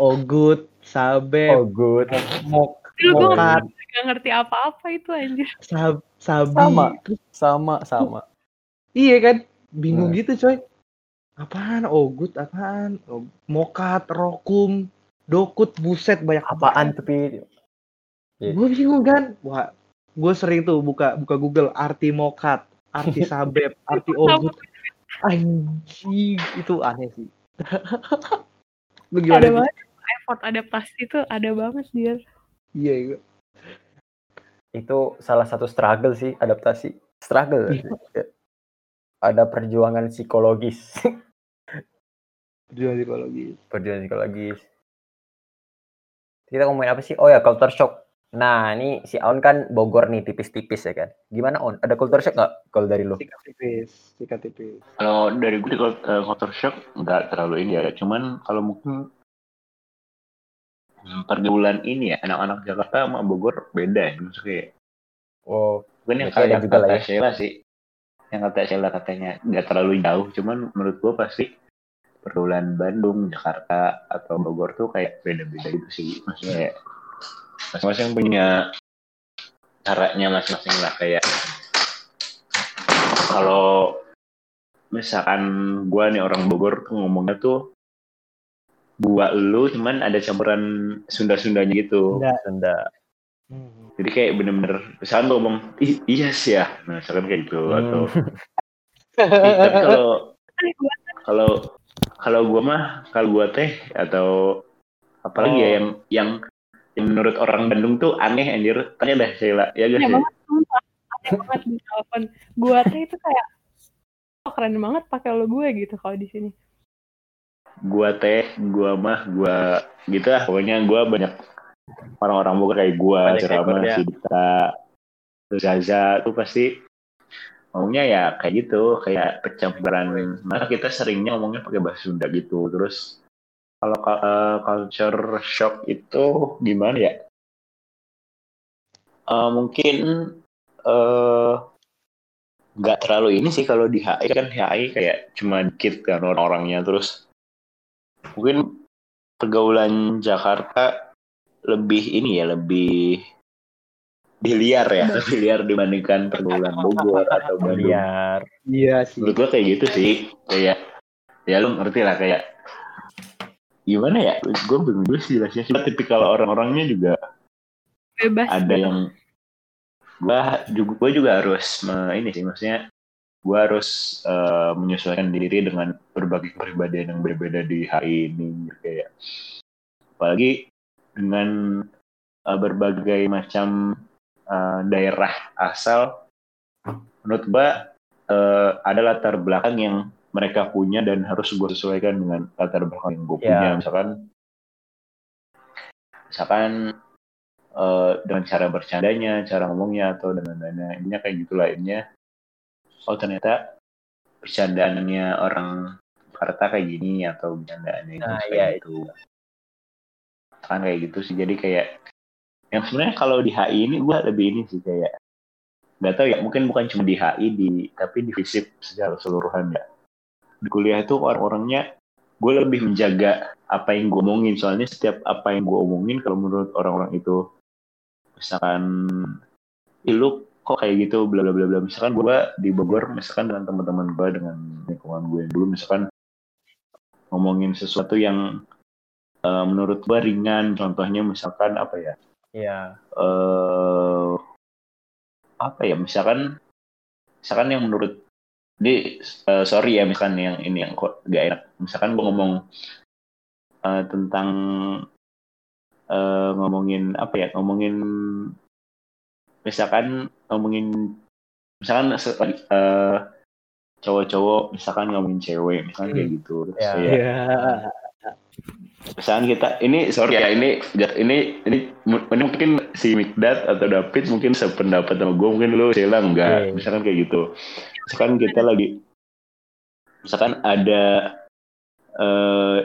oh good sabep oh good. mok mokat gak ngerti apa-apa itu anjir. sab sabi Sama. Terus, Sama sama. iya kan bingung Nah. gitu coy apaan oh good apaan oh, mokat rokum dokut buset banyak Apaan tapi Iya. gue bingung kan wah gue sering tuh buka buka Google arti mokat arti <laughs> sabep arti ogut anjing itu aneh sih <laughs> lu gimana Ada Di? banget effort adaptasi itu ada banget dia. iya iya itu salah satu struggle sih adaptasi. Struggle. Ya. Ada perjuangan psikologis. Perjuangan psikologi perjuangan psikologis. Kita ngomongin apa sih? Oh ya, culture shock. Nah, ini si Aun kan Bogor nih, tipis-tipis ya kan. Gimana On? Ada culture shock nggak kalau dari lo? sikat tipis sikat tipis Kalau dari gue eh, culture shock nggak terlalu ini ya. Cuman kalau mungkin pergaulan ini ya anak-anak Jakarta sama Bogor beda ya. Maksudnya Oh, Mungkin yang juga lah kata ya. Sheila sih. Yang kata Sheila katanya nggak terlalu jauh. Cuman menurut gue pasti pergaulan Bandung, Jakarta, atau Bogor tuh kayak beda-beda gitu sih. Maksudnya ya, masing-masing punya caranya masing-masing lah. Kayak kalau misalkan gue nih orang Bogor tuh ngomongnya tuh gua lu cuman ada campuran Sunda-Sundanya gitu. Sunda. Sunda. Hmm. Jadi kayak bener-bener misalkan gua ngomong Ih, iya sih ya. Nah, misalkan kayak gitu Hmm. atau <laughs> tapi kalau kalau kalau gua mah kalau gua teh atau apalagi ya Oh. yang yang yang menurut orang Bandung tuh aneh anjir. Tanya dah Sheila. Ya guys. Aneh banget sumpah. Aneh banget di telepon. Gue tuh itu kayak oh, keren banget pakai lo gue gitu kalau di sini. Gua teh, gua mah, gua gitu lah. Pokoknya gua banyak orang-orang Bogor kayak gua, Banyak Cerama, ekornya. Sidita, Zaza tuh pasti ngomongnya ya kayak gitu, kayak percampuran. Malah kita seringnya ngomongnya pakai bahasa Sunda gitu. Terus kalau ka- eh, culture shock itu gimana ya? Eh, mungkin eh nggak terlalu ini sih kalau di HI kan HI kayak cuma dikit kan orang-orangnya terus mungkin pergaulan Jakarta lebih ini ya lebih lebih liar ya lebih liar dibandingkan pergaulan Bogor atau Bandung. Liar. Iya sih. menurut gua kayak gitu sih. Kayak ya lu ngerti lah kayak gimana ya? Gue bingung dulu sih jelasnya Cuma tipikal orang-orangnya juga bebas. ada yang gua juga gua juga harus me- ini sih maksudnya gua harus eh, menyesuaikan diri dengan berbagai kepribadian yang berbeda di HI ini kayak apalagi dengan eh, berbagai macam eh, daerah asal. Menurut gua eh, ada latar belakang yang mereka punya dan harus gue sesuaikan dengan latar belakang yang gue punya. Misalkan misalkan eh, dengan cara bercandanya, cara ngomongnya atau dengan lainnya, intinya kayak gitu lainnya. Oh ternyata bercandaannya orang Jakarta kayak gini atau bercandaannya itu Nah, iya, gitu. Kan kayak gitu sih. Jadi kayak yang sebenarnya kalau di HI ini gue lebih ini sih kayak nggak tahu ya mungkin bukan cuma di HI di tapi di FISIP secara keseluruhan ya. Di kuliah itu orang-orangnya gue lebih menjaga apa yang gue omongin. Soalnya setiap apa yang gue omongin kalau menurut orang-orang itu misalkan "Ih, lu kok kayak gitu bla bla bla bla. Misalkan gue di Bogor misalkan dengan teman-teman gue dengan lingkungan gue yang dulu misalkan ngomongin sesuatu yang eh, menurut gue ringan contohnya misalkan apa ya? Iya. eh apa ya? Misalkan misalkan yang menurut di eh, sorry ya misalkan yang ini yang kok gak enak. Misalkan gue ngomong eh, tentang eh, ngomongin apa ya? Ngomongin misalkan ngomongin misalkan eh, cowok-cowok misalkan ngomongin cewek misalkan kayak gitu. Terus Ya. kayak Misalkan kita ini sorry ya ini ini ini mu- ini mungkin si Mikdad atau David mungkin sependapat sama gue mungkin lu Sheila enggak Iya. misalkan kayak gitu misalkan kita lagi misalkan ada eh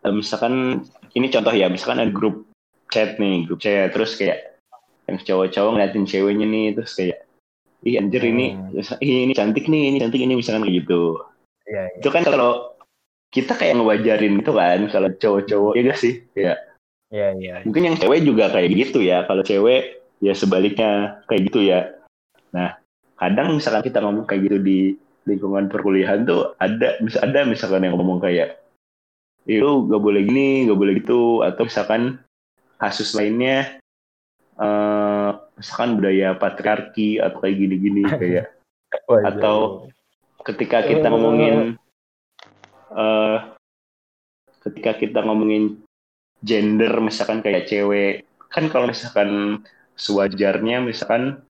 eh, misalkan ini contoh ya misalkan ada grup chat nih grup chat terus kayak yang cowok-cowok ngeliatin ceweknya nih terus kayak ih anjir ini Hmm. ini cantik nih ini cantik ini misalkan kayak gitu Iya. iya. itu kan kalau kita kayak ngewajarin gitu kan kalau cowok-cowok ya gak sih ya Iya. Iya. mungkin yang cewek juga kayak gitu ya kalau cewek ya sebaliknya kayak gitu ya nah kadang misalkan kita ngomong kayak gitu di lingkungan perkuliahan tuh ada bisa ada misalkan yang ngomong kayak itu gak boleh gini gak boleh gitu atau misalkan kasus lainnya eh misalkan budaya patriarki atau kayak gini-gini <laughs> kayak. Atau- ketika kita ngomongin eh ketika kita ngomongin gender misalkan kayak cewek kan kalau misalkan sewajarnya misalkan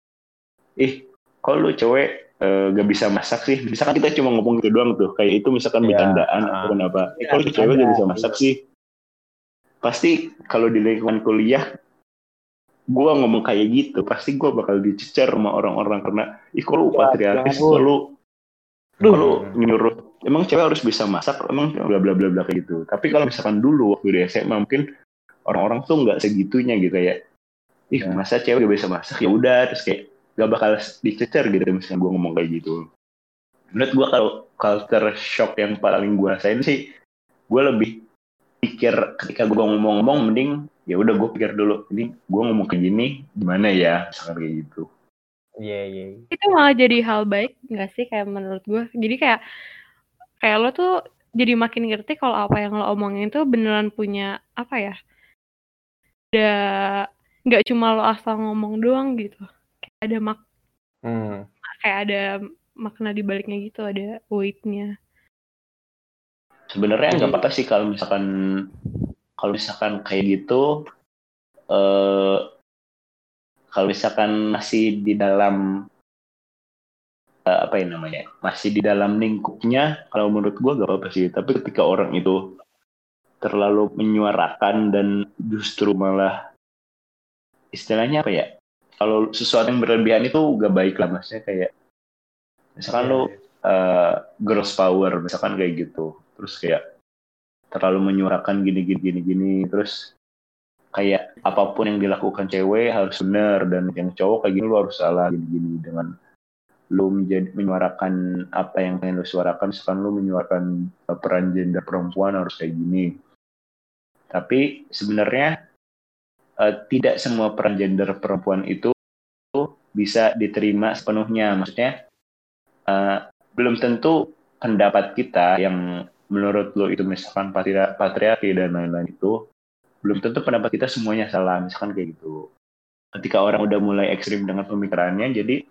ih kalau lu cewek eh, gak bisa masak sih misalkan kita cuma ngomong gitu doang tuh kayak itu misalkan Iya. bercandaan Ah. atau kenapa eh, Iya, kalau lu cewek gak bisa masak sih pasti kalau di lingkungan kuliah gua ngomong kayak gitu pasti gua bakal dicecer sama orang-orang karena ih kok lu Ya, patriarkis ngawur. kok lu Duh. kalau nyuruh emang cewek harus bisa masak emang bla bla bla bla kayak gitu tapi kalau misalkan dulu waktu di SMA mungkin orang-orang tuh nggak segitunya gitu kayak ih Ya. masa cewek gak bisa masak ya udah terus kayak gak bakal dicecer gitu misalnya gue ngomong kayak gitu menurut gue kalau culture shock yang paling gue rasain sih gue lebih pikir ketika gue ngomong-ngomong mending ya udah gue pikir dulu ini gue ngomong kayak gini gimana ya misalkan kayak gitu Iya. Iya. itu malah jadi hal baik nggak sih kayak menurut gue jadi kayak kayak lo tuh jadi makin ngerti kalau apa yang lo omongin tuh beneran punya apa ya ada nggak cuma lo asal ngomong doang gitu kayak ada mak Hmm. kayak ada makna di baliknya gitu ada weightnya sebenarnya nggak apa-apa sih kalau misalkan kalau misalkan kayak gitu eh kalau misalkan masih di dalam eh, apa ya namanya masih di dalam lingkupnya kalau menurut gua gak apa-apa sih tapi ketika orang itu terlalu menyuarakan dan justru malah istilahnya apa ya kalau sesuatu yang berlebihan itu gak baik lah maksudnya kayak misalkan lu iya. eh girls power misalkan kayak gitu terus kayak terlalu menyuarakan gini gini gini gini terus kayak apa pun yang dilakukan cewek harus benar dan yang cowok kayak gini lu harus salah gini gini dengan lu menjadi menyuarakan apa yang pengen lu suarakan misalkan lu menyuarakan peran gender perempuan harus kayak gini. Tapi sebenarnya uh, tidak semua peran gender perempuan itu bisa diterima sepenuhnya. Maksudnya uh, belum tentu pendapat kita yang menurut lo itu misalkan patria, patriarki dan lain-lain itu belum tentu pendapat kita semuanya salah. Misalkan kayak gitu. Ketika orang udah mulai ekstrim dengan pemikirannya jadi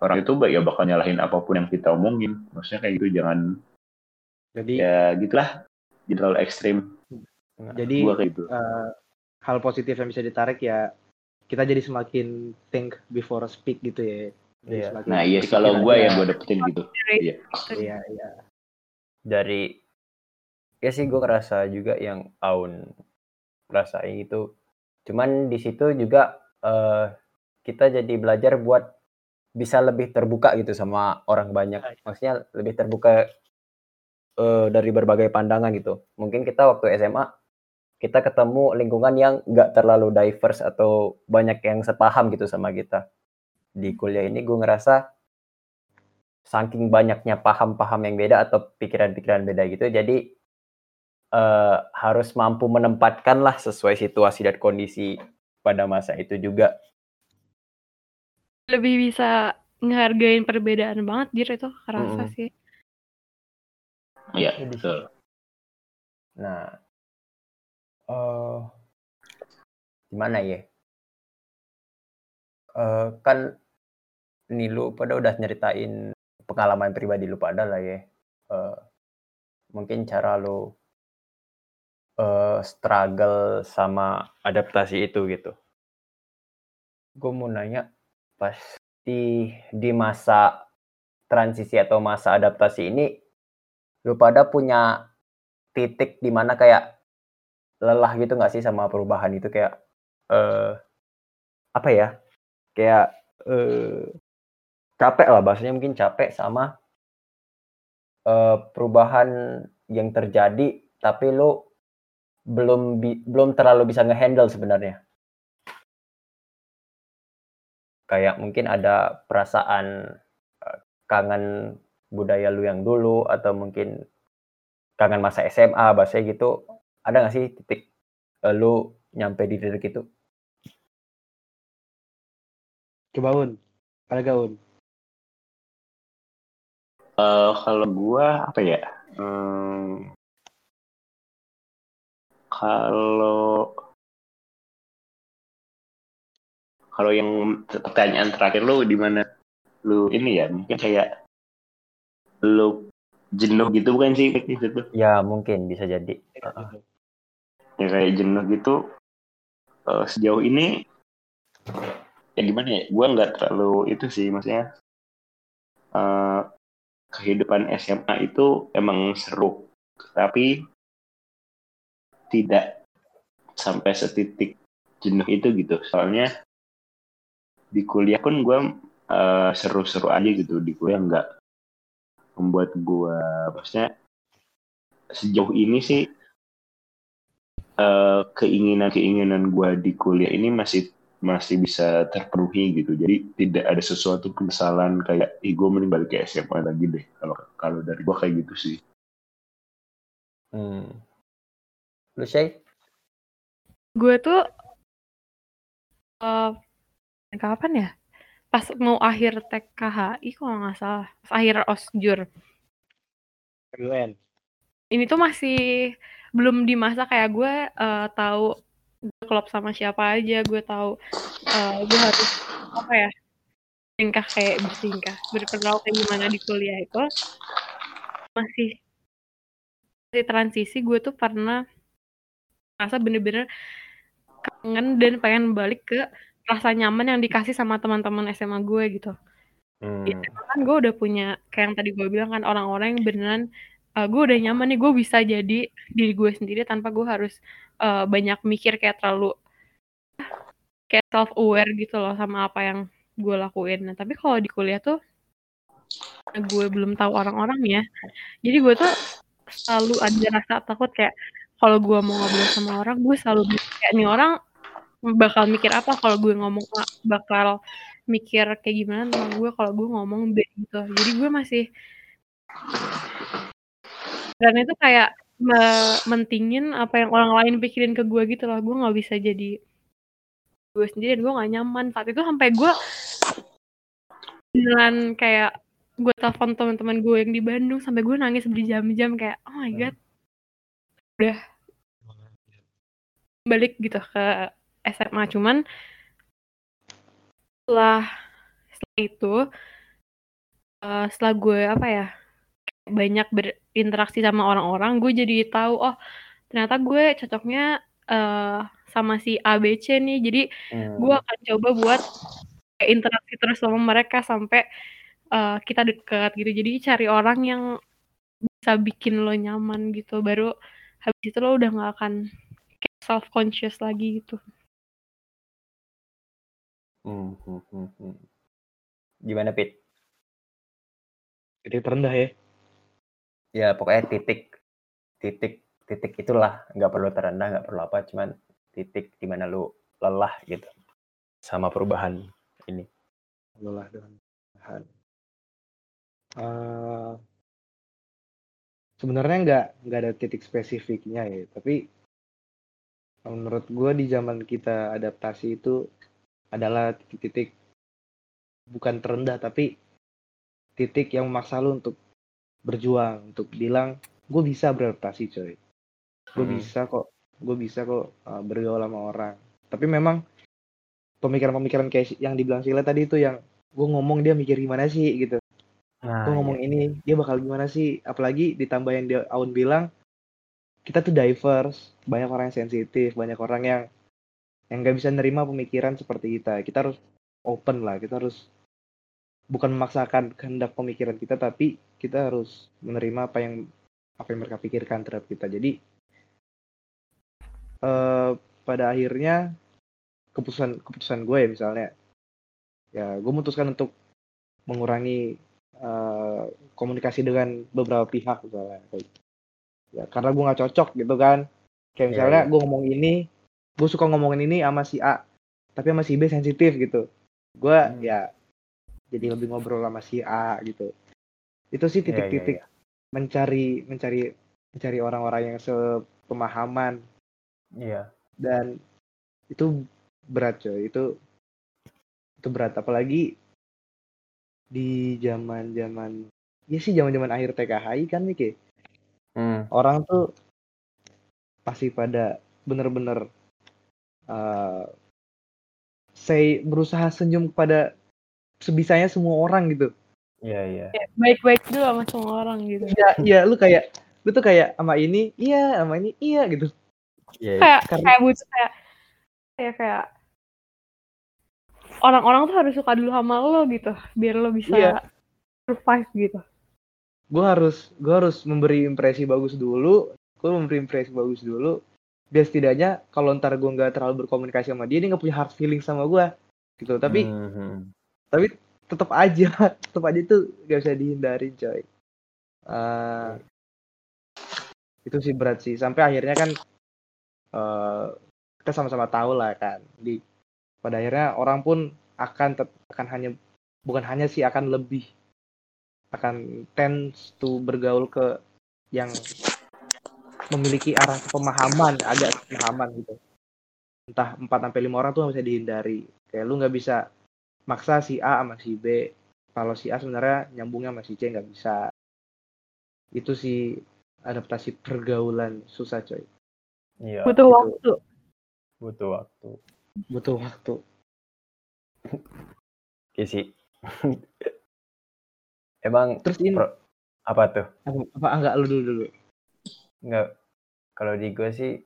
orang itu ya bakal nyalahin apa pun yang kita omongin. Maksudnya kayak gitu jangan Jadi ya gitulah. Jadi terlalu ekstrim. Jadi gua kayak gitu. eh, hal positif yang bisa ditarik ya kita jadi semakin think before speak gitu ya. Jadi Iya. nah iya kalau gue yang gue dapetin gitu. Iya. Iya, iya. dari ya sih gue ngerasa juga yang Aun rasain itu. Cuman di situ juga eh, kita jadi belajar buat bisa lebih terbuka gitu sama orang banyak. Maksudnya lebih terbuka eh, dari berbagai pandangan gitu. Mungkin kita waktu SMA kita ketemu lingkungan yang nggak terlalu diverse atau banyak yang sepaham gitu sama kita. Di kuliah ini gue ngerasa saking banyaknya paham-paham yang beda atau pikiran-pikiran beda gitu jadi eh, harus mampu menempatkan lah sesuai situasi dan kondisi pada masa itu juga Lebih bisa ngehargain perbedaan banget dir itu kerasa Mm-mm. sih. iya Jadi- betul. Nah eh gimana ya? Eh, kan nih lu pada udah nyeritain pengalaman pribadi lu pada lah ya. Eh, mungkin cara lu eh, struggle sama adaptasi itu gitu. Gue mau nanya pas di masa transisi atau masa adaptasi ini lu pada punya titik di mana kayak lelah gitu nggak sih sama perubahan itu? Kayak eh apa ya? Kayak eh capek lah bahasanya mungkin capek sama eh perubahan yang terjadi tapi lu belum belum terlalu bisa ngehandle sebenarnya kayak mungkin ada perasaan eh, kangen budaya lu yang dulu atau mungkin kangen masa SMA bahasanya gitu ada nggak sih titik eh, lu nyampe di titik itu Coba Un. Ada gak Un? Eh, kalau gua apa ya? Hmm, kalau kalau yang pertanyaan terakhir lu di mana lu ini ya mungkin kayak lu jenuh gitu bukan sih? Di situ ya mungkin bisa jadi. Ya kayak jenuh gitu eh, sejauh ini ya gimana ya gua nggak terlalu itu sih maksudnya eh, kehidupan SMA itu emang seru. Tapi tidak sampai setitik jenuh itu gitu. Soalnya di kuliah pun gue seru-seru aja gitu di kuliah nggak membuat gue maksudnya sejauh ini sih eh, keinginan-keinginan gue di kuliah ini masih masih bisa terpenuhi gitu. Jadi tidak ada sesuatu penyesalan kayak ih gue mending balik ke SMA lagi deh kalau kalau dari gue kayak gitu sih. Hmm. lu Shay Gue tuh eh kapan ya? Pas mau akhir TKHI kalau nggak salah, pas akhir osjur. UN. Ini tuh masih belum di masa kayak gue eh, tahu gue klop sama siapa aja, gue tahu eh, gue harus apa ya tingkah kayak bertingkah berperilaku kayak gimana di kuliah itu masih di transisi gue tuh pernah merasa bener-bener kangen dan pengen balik ke rasa nyaman yang dikasih sama teman-teman SMA gue gitu. hmm. Di SMA kan gue udah punya kayak yang tadi gue bilang kan orang-orang yang beneran eh, gue udah nyaman nih gue bisa jadi diri gue sendiri tanpa gue harus eh, banyak mikir kayak terlalu kayak self aware gitu loh sama apa yang gue lakuin. Nah, tapi kalau di kuliah tuh gue belum tahu orang-orangnya. Jadi gue tuh selalu ada rasa takut kayak kalau gue mau ngobrol sama orang gue selalu kayak nih orang bakal mikir apa kalau gue ngomong A, bakal mikir kayak gimana tentang gue kalau gue ngomong band gitu. Jadi gue masih dan itu kayak me- mentingin apa yang orang lain pikirin ke gue gitu loh. Gue nggak bisa jadi gue sendiri dan gue gak nyaman saat itu sampai gue beneran kayak gue telepon teman-teman gue yang di Bandung sampai gue nangis berjam-jam kayak oh my god udah balik gitu ke SMA cuman setelah setelah itu eh, setelah gue apa ya banyak berinteraksi sama orang-orang gue jadi tahu oh ternyata gue cocoknya eh, sama si ABC nih. Jadi Hmm. gue akan coba buat interaksi terus sama mereka sampai eh, kita deket gitu. Jadi cari orang yang bisa bikin lo nyaman gitu. Baru habis itu lo udah nggak akan self conscious lagi gitu Hmm, hmm, hmm, hmm. Gimana Pit? Jadi terendah ya. Ya pokoknya titik titik titik itulah nggak perlu terendah nggak perlu apa cuman titik di mana lu lelah gitu sama perubahan ini. lelah dengan bahan. Eh, sebenarnya nggak nggak ada titik spesifiknya ya, tapi menurut gue di zaman kita adaptasi itu adalah titik-titik bukan terendah tapi titik yang memaksa lu untuk berjuang untuk bilang gue bisa beradaptasi coy gue Hmm. bisa kok gue bisa kok uh, bergaul sama orang tapi memang pemikiran-pemikiran kayak yang dibilang Sila tadi itu yang gue ngomong dia mikir gimana sih gitu Nah, gue ngomong iya. ini dia bakal gimana sih apalagi ditambah yang dia Aun bilang kita tuh diverse banyak orang yang sensitif banyak orang yang yang nggak bisa nerima pemikiran seperti kita. Kita harus open lah kita harus bukan memaksakan kehendak pemikiran kita tapi kita harus menerima apa yang apa yang mereka pikirkan terhadap kita. Jadi eh pada akhirnya keputusan keputusan gue ya misalnya ya gue memutuskan untuk mengurangi eh, komunikasi dengan beberapa pihak misalnya. Ya karena gue nggak cocok gitu kan. Kayak Iya, misalnya iya. gue ngomong ini gue suka ngomongin ini sama si A tapi sama si B sensitif gitu gue Hmm. ya jadi lebih ngobrol sama si A gitu itu sih Iya, iya, titik-titik iya. mencari mencari mencari orang-orang yang sepemahaman Iya. dan itu berat coy itu itu berat apalagi di zaman zaman ya sih zaman zaman akhir TKHI kan ya? Hmm. orang tuh pasti pada bener-bener uh, say berusaha senyum kepada sebisanya semua orang gitu Iya, iya. Kayak baik-baik dulu sama semua orang gitu iya iya lu kayak lu tuh kayak sama ini iya sama ini iya gitu Iya, iya. kayak Karena- kayak butuh kayak kayak kayak orang-orang tuh harus suka dulu sama lo gitu biar lo bisa Iya. survive gitu gue harus gue harus memberi impresi bagus dulu gue memberi impresi bagus dulu biar setidaknya kalau ntar gue nggak terlalu berkomunikasi sama dia dia nggak punya hard feeling sama gue gitu. Tapi Hmm, hmm. tetap aja <laughs> tetap aja itu gak bisa dihindarin coy. Eh, itu sih berat sih. Sampai akhirnya kan eh kita sama-sama tahu lah kan. Di pada akhirnya orang pun akan tet- akan hanya bukan hanya sih akan lebih akan tends to bergaul ke yang memiliki arah pemahaman agak pemahaman gitu entah 4 sampai lima orang tuh nggak bisa dihindari kayak lu nggak bisa maksa si A sama si B kalau si A sebenarnya nyambungnya sama si C nggak bisa itu sih adaptasi pergaulan susah coy Iya. butuh gitu. waktu Butuh waktu. butuh waktu Iya sih. <laughs> Emang terus ini Pro- apa tuh? apa, apa enggak lu dulu dulu Nggak, kalau di gue sih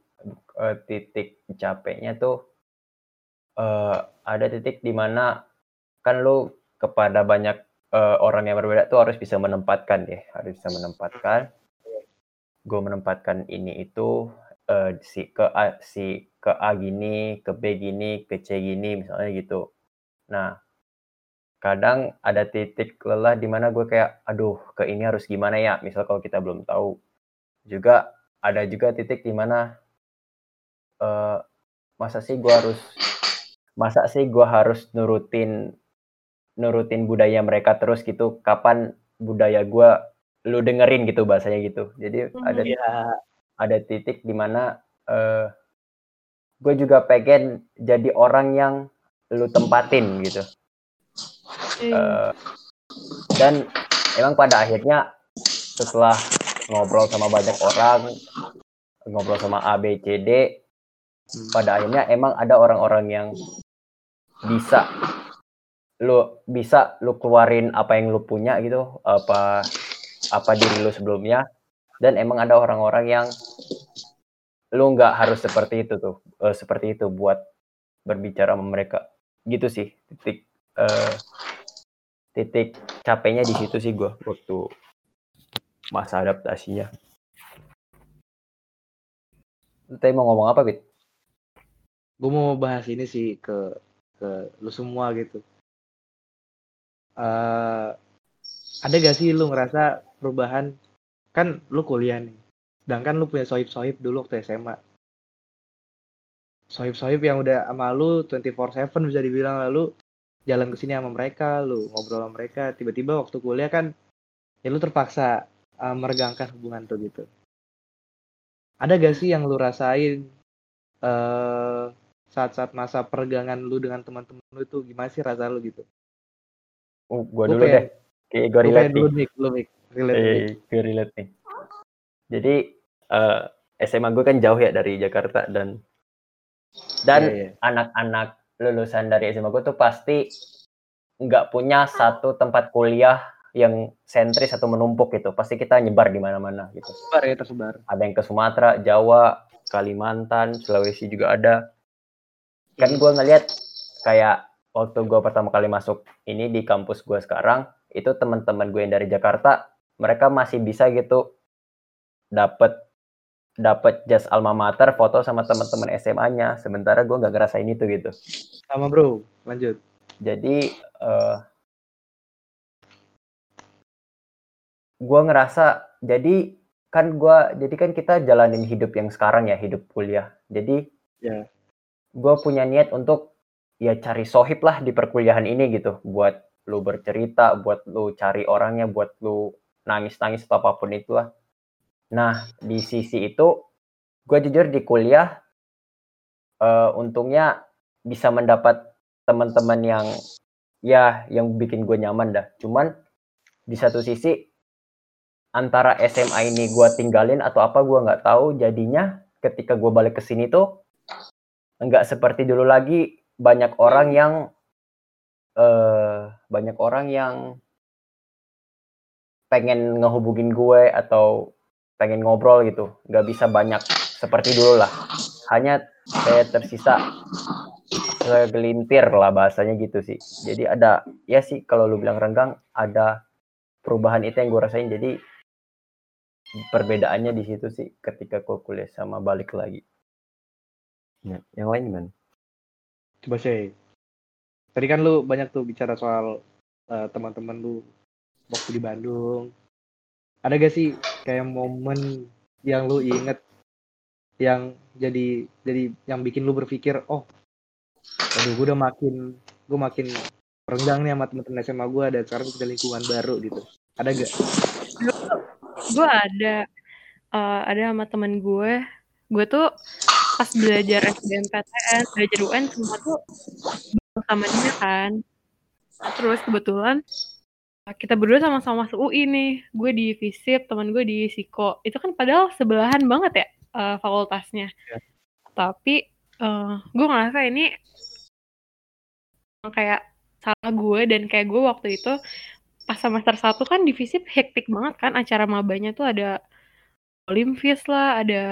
eh, titik capeknya tuh eh, ada titik di mana kan lu kepada banyak eh, orang yang berbeda tuh harus bisa menempatkan ya, harus bisa menempatkan. Gue menempatkan ini itu eh, si ke A, si ke A gini, ke B gini, ke C gini misalnya gitu. Nah, kadang ada titik lelah di mana gue kayak, aduh, ke ini harus gimana ya? Misal kalau kita belum tahu, juga ada juga titik di mana eh, masa sih gue harus masa sih gue harus nurutin nurutin budaya mereka terus gitu kapan budaya gua lu dengerin gitu bahasanya gitu jadi Hmm. ada Iya. ada titik di mana eh gue juga pengen jadi orang yang lu tempatin gitu Iya. Eh, dan emang pada akhirnya setelah ngobrol sama banyak orang ngobrol sama A B C D. Pada akhirnya emang ada orang-orang yang bisa lu bisa lu keluarin apa yang lu punya gitu apa apa diri lu sebelumnya. Dan emang ada orang-orang yang lu nggak harus seperti itu tuh eh, seperti itu buat berbicara sama mereka. Gitu sih titik eh, titik capeknya di situ sih gua waktu masa adaptasinya. Lu tadi mau ngomong apa, Bit? gue mau bahas ini sih ke ke lu semua gitu eh ada gak sih lu ngerasa perubahan kan lu kuliah nih sedangkan lu punya sohib-sohib dulu waktu SMA sohib-sohib yang udah sama lu 24/7 bisa dibilang lalu jalan ke sini sama mereka lu ngobrol sama mereka tiba-tiba waktu kuliah kan ya lu terpaksa eh, meregangkan hubungan tuh gitu ada gak sih yang lu rasain eh saat-saat masa peregangan lu dengan teman-teman lu itu gimana sih rasa lu gitu? Oh, gua Gua dulu pengen- deh. Kayak gua relate nih. dulu Mik, lu Mik, relate. Eh, gue relate nih. Jadi eh, SMA gue kan jauh ya dari Jakarta dan dan Iya, iya. anak-anak lulusan dari SMA gue tuh pasti nggak punya satu tempat kuliah yang sentris atau menumpuk gitu. Pasti kita nyebar di mana-mana gitu. Tersebar ya tersebar. Ada yang ke Sumatera, Jawa, Kalimantan, Sulawesi juga ada. Kan gue ngeliat kayak waktu gue pertama kali masuk ini di kampus gue sekarang, itu teman-teman gue yang dari Jakarta, mereka masih bisa gitu dapat dapat jas alma mater foto sama teman-teman SMA-nya. Sementara gue nggak ngerasain itu gitu. Sama bro, lanjut. Jadi eh gue ngerasa jadi kan gua jadi kan kita jalanin hidup yang sekarang ya hidup kuliah. Jadi Ya. gue punya niat untuk ya cari sohib lah di perkuliahan ini gitu buat lu bercerita, buat lu cari orangnya, buat lu nangis-nangis atau apa pun itulah. Nah di sisi itu gue jujur di kuliah eh, untungnya bisa mendapat teman-teman yang ya yang bikin gue nyaman dah. Cuman di satu sisi antara SMA ini gue tinggalin atau apa gue nggak tahu jadinya ketika gue balik ke sini tuh nggak seperti dulu lagi. Banyak orang yang eh banyak orang yang pengen ngehubungin gue atau pengen ngobrol gitu. Nggak bisa banyak seperti dulu lah. Hanya kayak tersisa segelintir lah bahasanya gitu sih. Jadi ada ya sih kalau lu bilang renggang ada perubahan itu yang gue rasain. Jadi perbedaannya di situ sih ketika gue kuliah sama balik lagi ya, yang lain gimana Coba sih. Tadi kan lu banyak tuh bicara soal eh, teman-teman lu waktu di Bandung. Ada gak sih kayak momen yang lu inget yang jadi jadi yang bikin lu berpikir, oh, aduh gue udah makin gue makin renggang nih sama teman-teman SMA gue dan sekarang gue punya lingkungan baru gitu. Ada gak? Gue ada eh, ada sama temen gue. Gue tuh pas belajar SBMPTN belajar UN semua tuh sama dia kan. Terus kebetulan eh, kita berdua sama-sama masuk UI nih. Gue di FISIP teman gue di Siko. Itu kan padahal sebelahan banget ya eh, fakultasnya. Ya. tapi eh, gue ngerasa ini kayak salah gue dan kayak gue waktu itu pas semester 1 kan di FISIP hektik banget kan acara mabanya tuh ada Olimpias lah, ada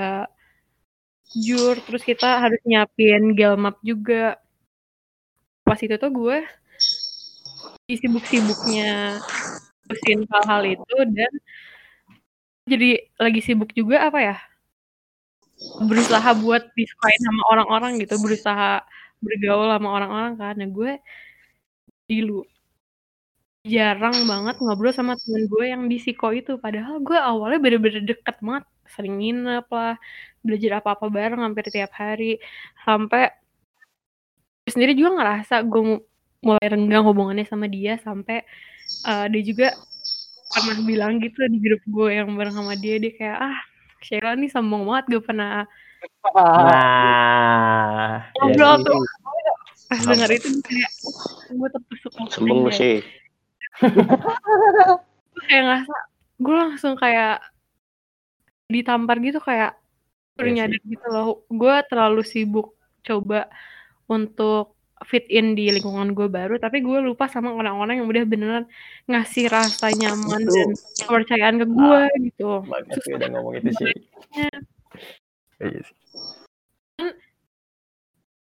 jur, terus kita harus nyiapin gelmap juga. Pas itu tuh gue sibuk-sibuknya ngurusin hal-hal itu dan jadi lagi sibuk juga apa ya berusaha buat disukain sama orang-orang gitu berusaha bergaul sama orang-orang nah gue dulu jarang banget ngobrol sama temen gue yang di Siko itu. Padahal gue awalnya bener-bener deket banget sering nginep lah belajar apa-apa bareng hampir tiap hari. Sampai gue sendiri juga ngerasa gue mu- mulai renggang hubungannya sama dia sampai uh, dia juga pernah bilang gitu di grup gue yang bareng sama dia dia kayak ah Sheila nih sombong banget gue pernah Nah, ngobrol tuh. Pas denger itu kayak gue tertusuk Sombong sih. Gue kayak ngerasa gue langsung kayak ditampar gitu kayak udah Iya nyadar gitu loh gue terlalu sibuk coba untuk fit in di lingkungan gue baru tapi gue lupa sama orang-orang yang udah beneran ngasih rasa nyaman Itu. dan kepercayaan ke gue gitu banget sih udah ngomong itu sih. Iya sih.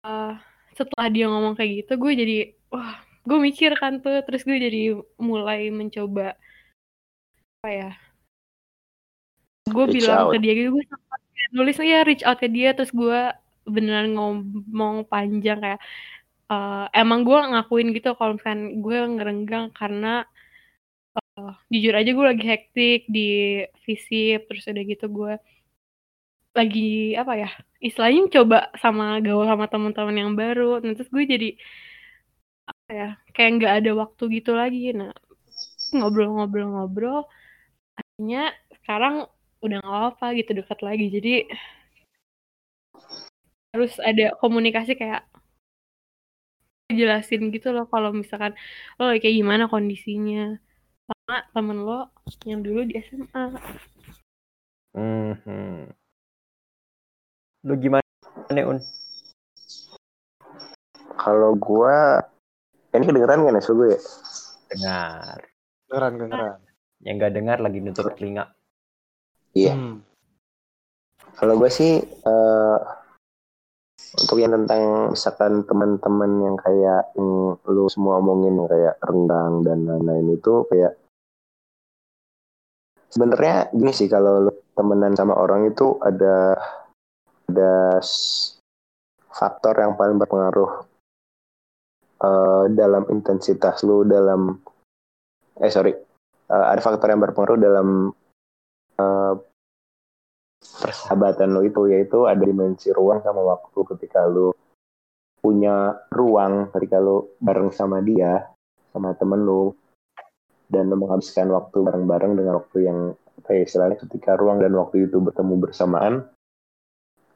Eh, setelah dia ngomong kayak gitu gue jadi wah gue mikir kan tuh terus gue jadi mulai mencoba apa ya gue bilang out. ke dia gitu gue sempat nulis ya reach out ke dia terus gue beneran ngomong panjang kayak eh, emang gue ngakuin gitu kalau misalkan gue ngerenggang karena eh, jujur aja gue lagi hektik di visip terus udah gitu gue lagi apa ya istilahnya coba sama gaul sama teman-teman yang baru nah, terus gue jadi ya kayak nggak ada waktu gitu lagi nah ngobrol-ngobrol-ngobrol akhirnya sekarang udah nggak apa gitu dekat lagi jadi harus ada komunikasi kayak jelasin gitu loh kalau misalkan lo lagi kayak gimana kondisinya sama temen lo yang dulu di SMA Mhm. Lu gimana Un? Kalau gua ini kedengeran kan ya suara gue ya? Dengar. Kedengeran, kedengeran. Yang nggak dengar lagi nutup telinga. Iya. Hmm. Kalau gue sih eh, untuk yang tentang misalkan teman-teman yang kayak yang lu semua omongin yang kayak rendang dan lain-lain itu kayak sebenarnya gini sih kalau lu temenan sama orang itu ada ada faktor yang paling berpengaruh eh, dalam intensitas lu dalam eh sorry Eh, ada faktor yang berpengaruh dalam eh, persahabatan lo itu yaitu ada dimensi ruang sama waktu ketika lo punya ruang ketika lo bareng sama dia sama temen lo dan lo menghabiskan waktu bareng-bareng dengan waktu yang ya istilahnya ketika ruang dan waktu itu bertemu bersamaan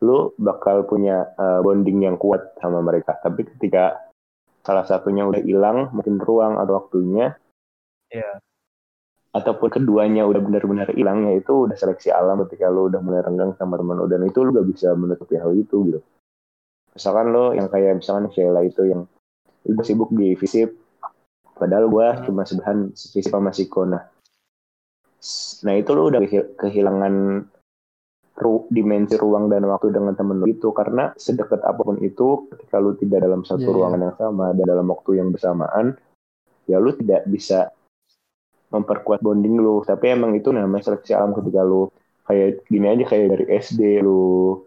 lo bakal punya uh, bonding yang kuat sama mereka. Tapi ketika salah satunya udah hilang mungkin ruang atau waktunya. Iya. ataupun keduanya udah benar-benar hilang ya itu udah seleksi alam ketika lo udah mulai renggang sama teman lo dan itu lo gak bisa menutupi hal itu gitu. Misalkan lo yang kayak misalkan Sheila itu yang udah sibuk di visip padahal gua cuma sebahan visip sama Siko nah nah itu lo udah kehil- kehilangan ru- dimensi ruang dan waktu dengan temen lo itu. Karena sedekat apa pun itu ketika lo tidak dalam satu Iya, iya. ruangan yang sama dan dalam waktu yang bersamaan ya lu tidak bisa memperkuat bonding lu. Tapi emang itu namanya seleksi alam ketika lu kayak gini aja kayak dari SD lu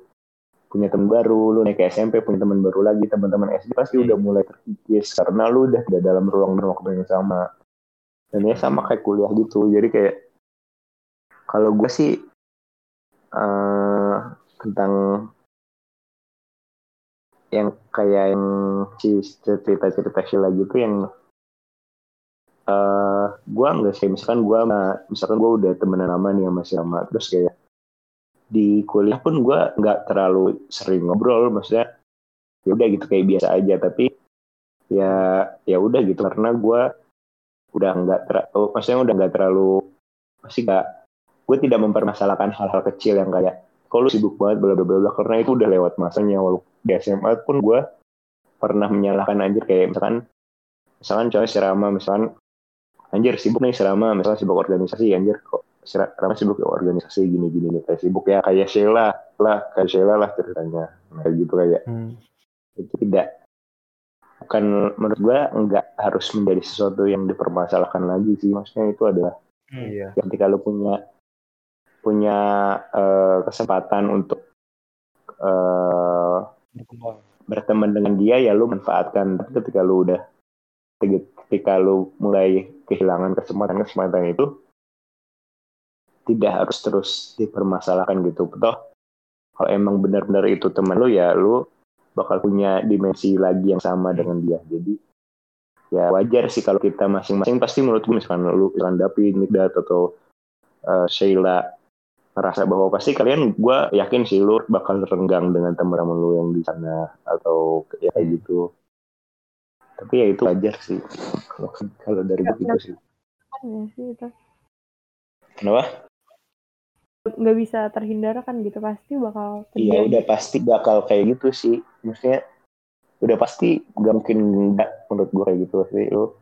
punya teman baru lu naik ke SMP punya teman baru lagi teman-teman SD pasti udah mulai terkikis karena lu udah tidak dalam ruang dan waktu yang sama. Dan ya sama kayak kuliah gitu. Jadi kayak kalau gue sih eh, tentang yang kayak yang si cerita-cerita Sheila gitu yang eh gue nggak sih misalkan gue misalkan gue udah temenan lama nih sama si Rama terus kayak di kuliah pun gue nggak terlalu sering ngobrol maksudnya ya udah gitu kayak biasa aja tapi ya ya udah gitu karena gue udah nggak ter oh, maksudnya udah nggak terlalu pasti nggak gue tidak mempermasalahkan hal-hal kecil yang kayak kalau lu sibuk banget? bla bla bla karena itu udah lewat masanya walaupun di SMA pun gue pernah menyalahkan anjir. Kayak misalkan misalkan contohnya si Rama misalkan anjir sibuk nih si Rama misalkan sibuk organisasi anjir kok si Rama sibuk ya organisasi gini gini nih kayak sibuk ya. Kayak Sheila lah kayak Sheila lah ceritanya. Nah, kayak gitu kayak. Hmm. itu tidak bukan menurut gue nggak harus menjadi sesuatu yang dipermasalahkan lagi sih. Maksudnya itu adalah Iya. ketika lu punya punya eh, kesempatan untuk Berkembang. berteman dengan dia ya lu manfaatkan. Tapi ketika lu udah ketika lu mulai kehilangan kesempatan kesempatan itu tidak harus terus dipermasalahkan gitu. Toh kalau emang benar-benar itu teman lu ya lu bakal punya dimensi lagi yang sama dengan dia. Jadi ya wajar sih kalau kita masing-masing. Pasti menurut gue misalkan lu David, Mikdat atau eh, Sheila ngerasa bahwa pasti kalian gue yakin sih lu bakal renggang dengan teman-teman lu yang di sana atau ya kayak gitu. Tapi ya itu wajar sih. Kalau kalau dari gue gitu sih. Kan ya kenapa? Nggak bisa terhindarkan gitu pasti bakal Iya udah pasti bakal kayak gitu sih. Maksudnya udah pasti gak mungkin enggak menurut gue kayak gitu sih. Lu,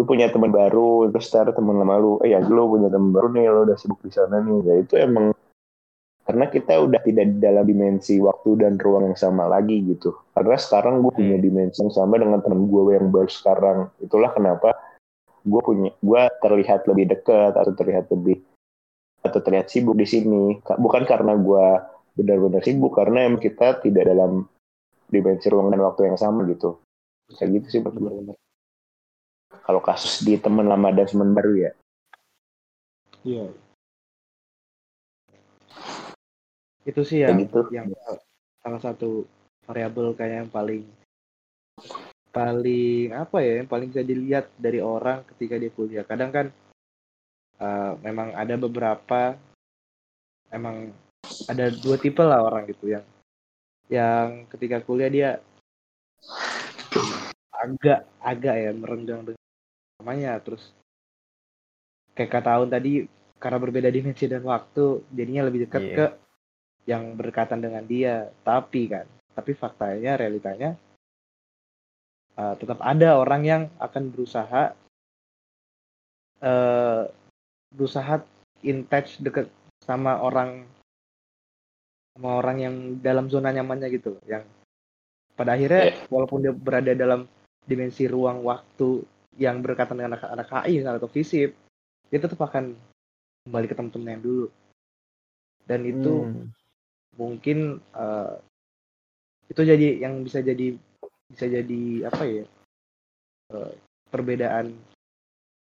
lu punya teman baru terus ntar teman lama lu, eh ya lu punya teman baru nih lu udah sibuk di sana nih. Ya itu emang karena kita udah tidak di dalam dimensi waktu dan ruang yang sama lagi gitu. Karena sekarang gue punya dimensi yang sama dengan teman gue yang baru sekarang. Itulah kenapa gue punya gue terlihat lebih dekat atau terlihat lebih atau terlihat sibuk di sini Ka- bukan karena gue benar-benar sibuk karena emang kita tidak dalam dimensi ruang dan waktu yang sama gitu kayak gitu sih menurut gue benar. Kalau kasus di teman lama dan teman baru ya. Iya. Itu sih yang gitu. yang salah satu variabel kayak yang paling paling apa ya yang paling bisa dilihat dari orang ketika dia kuliah. Kadang kan eh, memang ada beberapa emang ada dua tipe lah orang gitu yang yang ketika kuliah dia agak agak ya merenggang dengan namanya terus kayak kata tahun tadi karena berbeda dimensi dan waktu jadinya lebih dekat Iya. ke yang berdekatan dengan dia. Tapi kan tapi faktanya realitanya uh, tetap ada orang yang akan berusaha uh, berusaha in touch deket sama orang sama orang yang dalam zona nyamannya gitu yang pada akhirnya walaupun dia berada dalam dimensi ruang waktu yang berkaitan dengan anak-anak HI atau FISIP dia tetap akan kembali ke teman-teman yang dulu dan itu Hmm. mungkin eh, itu jadi yang bisa jadi bisa jadi apa ya eh, perbedaan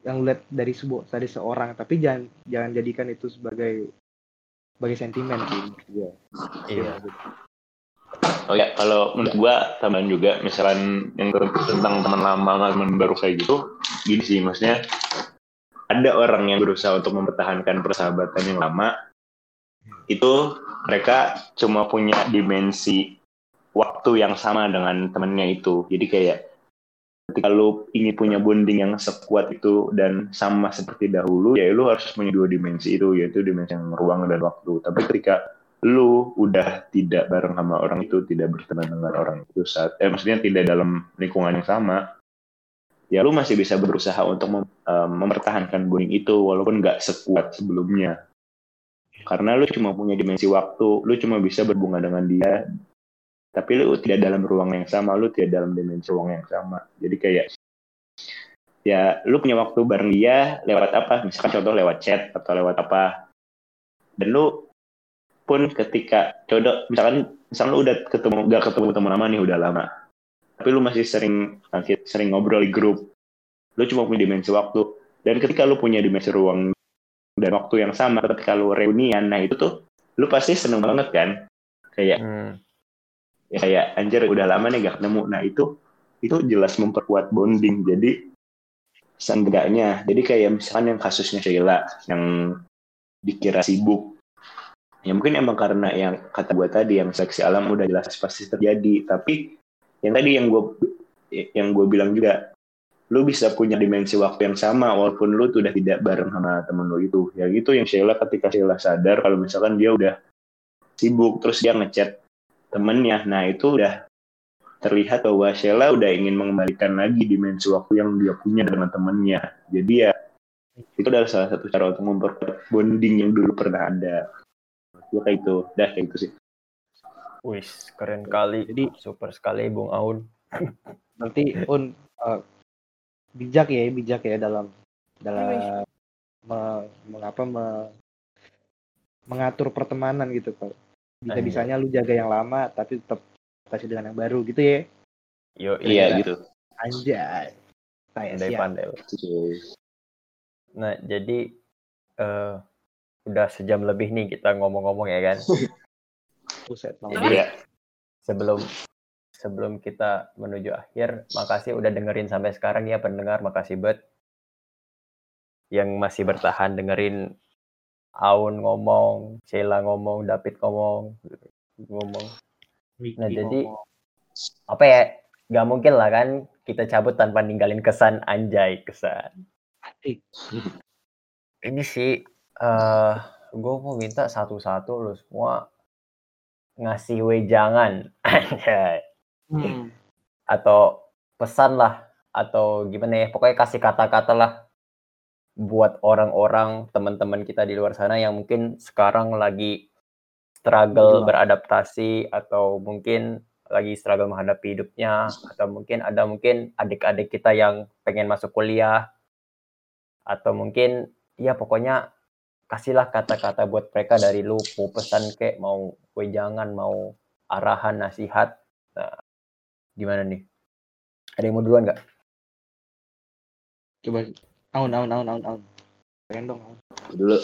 yang lihat dari sebuah dari seorang tapi jangan jangan jadikan itu sebagai sebagai sentimen sih menurut gua. Iya. Oh ya, kalau menurut gua tambahan juga, misalkan yang tentang teman lama teman baru kayak gitu, gini sih, maksudnya ada orang yang berusaha untuk mempertahankan persahabatan yang lama, itu mereka cuma punya dimensi waktu yang sama dengan temennya itu. Jadi kayak ketika lu ingin punya bonding yang sekuat itu dan sama seperti dahulu, ya lu harus punya dua dimensi itu, yaitu dimensi yang ruang dan waktu. Tapi ketika lu udah tidak bareng sama orang itu, tidak berteman dengan orang itu saat, eh maksudnya tidak dalam lingkungan yang sama, ya lu masih bisa berusaha untuk mem- eh, mempertahankan bonding itu walaupun nggak sekuat sebelumnya. Karena lu cuma punya dimensi waktu, lu cuma bisa berbunga dengan dia, tapi lu tidak dalam ruang yang sama, lu tidak dalam dimensi ruang yang sama. Jadi kayak ya lu punya waktu bareng dia lewat apa? Misalkan contoh lewat chat atau lewat apa. Dan lu pun ketika coba misalkan misalkan lu udah ketemu gak ketemu teman lama nih udah lama. Tapi lu masih sering sering ngobrol di grup. Lu cuma punya dimensi waktu. Dan ketika lu punya dimensi ruang dan waktu yang sama ketika lu reunian nah itu tuh lu pasti seneng banget kan? Kayak Hmm. ya kayak anjir udah lama nih gak ketemu. Nah itu itu jelas memperkuat bonding. Jadi seenggaknya. Jadi kayak misalkan yang kasusnya Sheila yang dikira sibuk ya mungkin emang karena yang kata gue tadi yang seleksi alam udah jelas pasti terjadi. Tapi yang tadi yang gue yang gue bilang juga lu bisa punya dimensi waktu yang sama walaupun lu tuh udah tidak bareng sama temen lu itu. Ya gitu yang Sheila ketika Sheila sadar kalau misalkan dia udah sibuk terus dia ngechat temennya. Nah itu udah terlihat bahwa Sheila udah ingin mengembalikan lagi dimensi waktu yang dia punya dengan temennya. Jadi ya itu adalah salah satu cara untuk memperkuat bonding yang dulu pernah ada gue kayak itu dah kayak itu sih. Wis, keren kali. Jadi- super sekali Bung Aun. <laughs> Berarti un eh, bijak ya, bijak ya dalam dalam me- mengapa me- mengatur pertemanan gitu kalau bisa bisanya lu jaga yang lama tapi tetap kasih dengan yang baru gitu ya? Yo, iya gitu. Anjay. Saya siap. pandai-pandai. Nah, jadi eh udah sejam lebih nih kita ngomong-ngomong ya kan. <laughs> Buset, Jadi Iya. sebelum sebelum kita menuju akhir, makasih udah dengerin sampai sekarang ya pendengar, makasih banget yang masih bertahan dengerin Aun ngomong, Sheila ngomong, David ngomong, ngomong. Nah jadi apa ya? Gak mungkin lah kan kita cabut tanpa ninggalin kesan anjay kesan. Ini sih eh gue mau minta satu-satu lu semua ngasih wejangan <laughs> Hmm. atau pesan lah atau gimana ya pokoknya kasih kata-kata lah buat orang-orang teman-teman kita di luar sana yang mungkin sekarang lagi struggle Gila. beradaptasi atau mungkin lagi struggle menghadapi hidupnya atau mungkin ada mungkin adik-adik kita yang pengen masuk kuliah atau mungkin ya pokoknya kasihlah kata-kata buat mereka dari lu mau pesan kek mau wejangan mau arahan nasihat nah, gimana nih ada yang mau duluan nggak Coba aun aun aun aun aun. Pengen dong. Aun. Dulu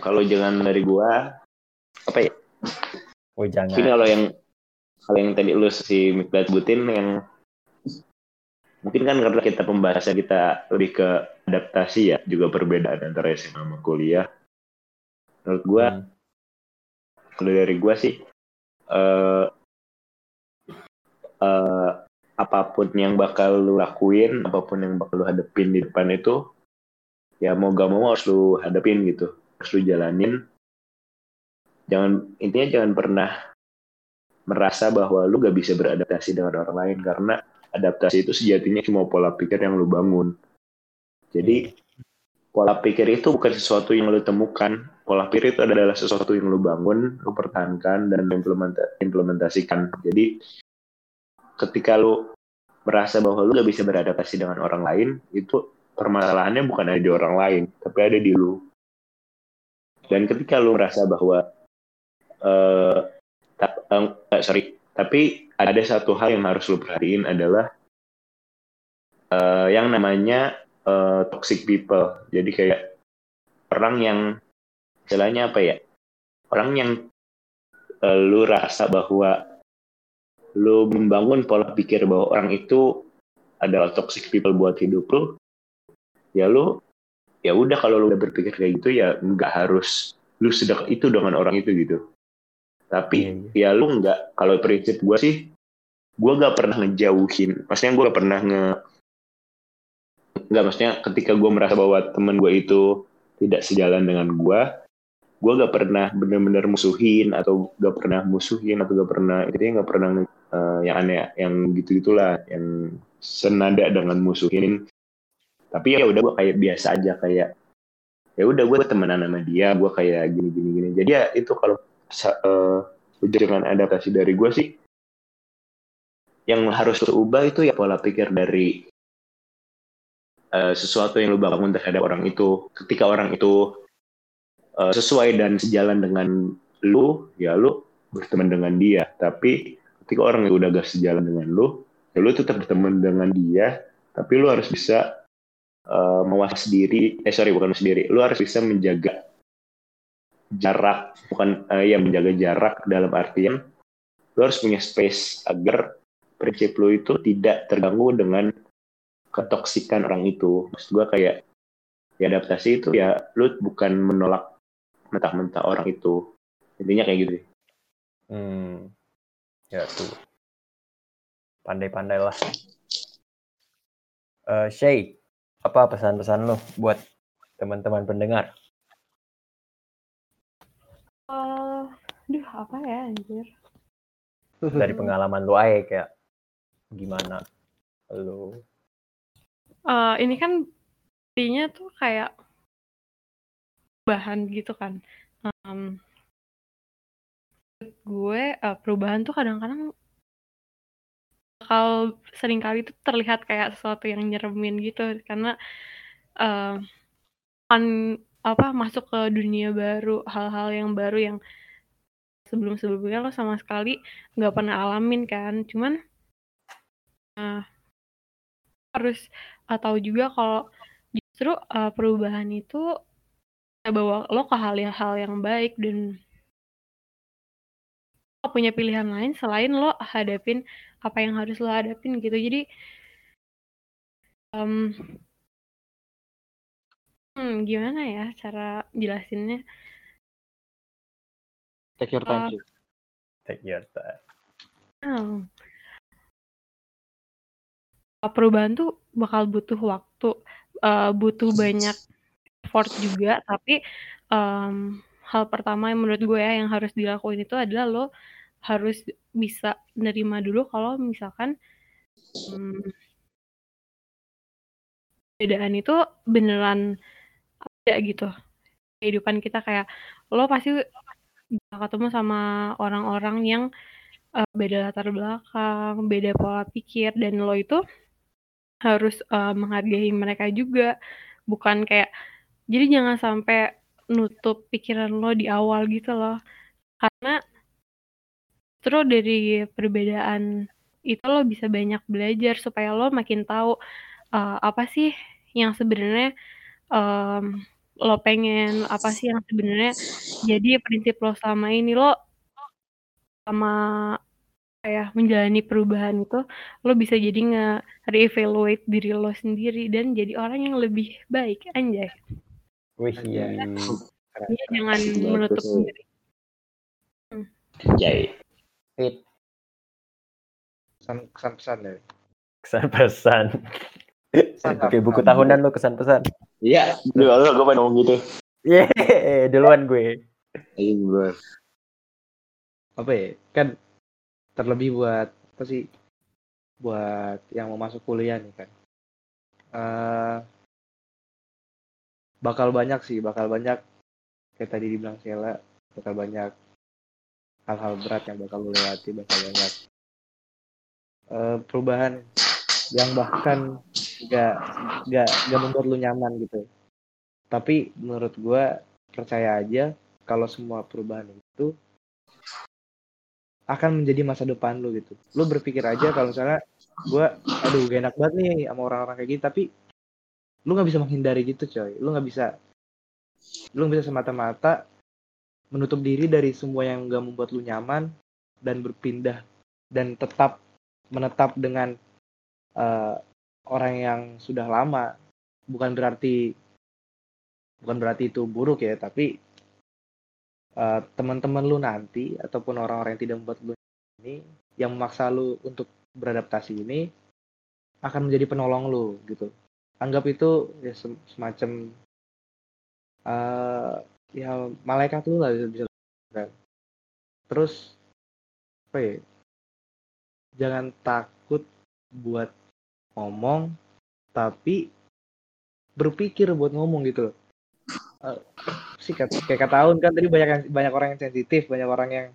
kalau jangan dari gua apa ya? wejangan Mungkin kalau yang kalau yang tadi lu si Mikdad sebutin yang mungkin kan karena kita pembahasan kita lebih ke adaptasi ya juga perbedaan antara SMA sama kuliah. Menurut gua Hmm. kalau dari gua sih eh eh, apa pun yang bakal lu lakuin, apa pun yang bakal lu hadepin di depan itu, ya mau gak mau harus lu hadepin gitu, harus lu jalanin. Jangan intinya jangan pernah merasa bahwa lu gak bisa beradaptasi dengan orang lain karena adaptasi itu sejatinya cuma pola pikir yang lu bangun. Jadi pola pikir itu bukan sesuatu yang lu temukan. Pola pikir itu adalah sesuatu yang lu bangun, lu pertahankan dan implementa- implementasikan. Jadi ketika lu merasa bahwa lu gak bisa beradaptasi dengan orang lain, itu permasalahannya bukan ada di orang lain, tapi ada di lu. Dan ketika lu merasa bahwa eh ta- eh, sorry, tapi ada satu hal yang harus lu perhatiin adalah eh, yang namanya eh, toxic people. Jadi kayak orang yang istilahnya apa ya? Orang yang eh, lu rasa bahwa lu membangun pola pikir bahwa orang itu adalah toxic people buat hidup lu, ya lu ya udah kalau lu udah berpikir kayak gitu ya nggak harus lu sedek itu dengan orang itu gitu. Tapi Iya, ya lu nggak kalau prinsip gue sih gue gak pernah ngejauhin. Maksudnya gue gak pernah nge nggak maksudnya ketika gue merasa bahwa temen gue itu tidak sejalan dengan gue gue gak pernah bener-bener musuhin atau gak pernah musuhin atau gak pernah intinya gak pernah eh, yang aneh yang gitu gitulah yang senada dengan musuhin. Tapi ya udah gue kayak biasa aja kayak ya udah gue temenan sama dia gue kayak gini gini gini jadi ya itu kalau eh, dengan adaptasi dari gue sih yang harus ubah itu ya pola pikir dari eh, sesuatu yang lu bangun terhadap orang itu. Ketika orang itu eh, sesuai dan sejalan dengan lu ya lu berteman dengan dia. Tapi ketika orang itu udah gak sejalan dengan lu ya lu tetap berteman dengan dia. Tapi lu harus bisa eh, mawas diri eh sorry bukan sendiri lu harus bisa menjaga jarak bukan eh, ya menjaga jarak dalam artian lu harus punya space agar prinsip lu itu tidak terganggu dengan ketoksikan orang itu. Maksud gue kayak ya adaptasi itu ya lu bukan menolak mentah-mentah orang itu. Intinya kayak gitu. Hmm. Ya tuh. Pandai-pandai lah. Eh Shay, apa pesan-pesan lo buat teman-teman pendengar? Eh, duh apa ya anjir. Dari pengalaman lo aja kayak gimana lo Eh, ini kan intinya tuh kayak bahan gitu kan. Em, menurut gue eh, perubahan tuh kadang-kadang bakal sering kali tuh terlihat kayak sesuatu yang nyeremin gitu karena eh, kan apa masuk ke dunia baru hal-hal yang baru yang sebelum-sebelumnya lo sama sekali nggak pernah alamin kan. Cuman eh, harus eh, tahu juga kalau justru eh, perubahan itu bawa lo ke hal-hal yang baik dan nggak punya pilihan lain selain lo hadapin apa yang harus lo hadapin gitu. Jadi em, hmm, gimana ya cara jelasinnya Take your time Uh. Take your time. Hmm. perubahan tuh bakal butuh waktu, eh, butuh banyak effort juga, tapi em, hal pertama yang menurut gue ya yang harus dilakuin itu adalah lo harus bisa nerima dulu kalau misalkan hmm, perbedaan itu beneran ada gitu. Kehidupan kita kayak lo pasti bisa ketemu sama orang-orang yang eh, beda latar belakang, beda pola pikir dan lo itu harus eh, menghargai mereka juga. Bukan kayak jadi jangan sampai nutup pikiran lo di awal gitu loh. Karena terus dari perbedaan itu lo bisa banyak belajar supaya lo makin tahu eh, apa sih yang sebenarnya em, lo pengen apa sih yang sebenarnya jadi prinsip lo selama ini lo sama kayak menjalani perubahan itu lo bisa jadi nge-reevaluate diri lo sendiri dan jadi orang yang lebih baik anjay Wih, Anjay. Jadi jangan Bagus, menutup diri Jai. fit Kesan, kesan pesan ya. kesan pesan. Oke, buku tahunan lo kesan pesan. Iya, dulu gue pengen ngomong gitu. Yeay, duluan gue. Iya, gue. Apa ya? Kan terlebih buat apa sih? Buat yang mau masuk kuliah nih kan. Eh bakal banyak sih, bakal banyak kayak tadi dibilang Sheila, bakal banyak hal-hal berat yang bakal lu lewati, bakal banyak eh, perubahan yang bahkan gak gak gak membuat lu nyaman gitu. Tapi menurut gua percaya aja kalau semua perubahan itu akan menjadi masa depan lu gitu. Lu berpikir aja kalau misalnya gua aduh gak enak banget nih sama orang-orang kayak gini tapi lu nggak bisa menghindari gitu coy. Lu nggak bisa lu nggak bisa semata-mata menutup diri dari semua yang gak membuat lu nyaman dan berpindah dan tetap menetap dengan eh, orang yang sudah lama bukan berarti bukan berarti itu buruk ya tapi eh, teman-teman lu nanti ataupun orang-orang yang tidak membuat lu ini yang memaksa lu untuk beradaptasi ini akan menjadi penolong lu gitu anggap itu ya sem- semacam eh ya malaikat lu lah bisa bisa kan. terus apa ya jangan takut buat ngomong tapi berpikir buat ngomong gitu. Loh Eh, sih kayak kayak kata Aun kan tadi banyak yang- banyak orang yang sensitif banyak orang yang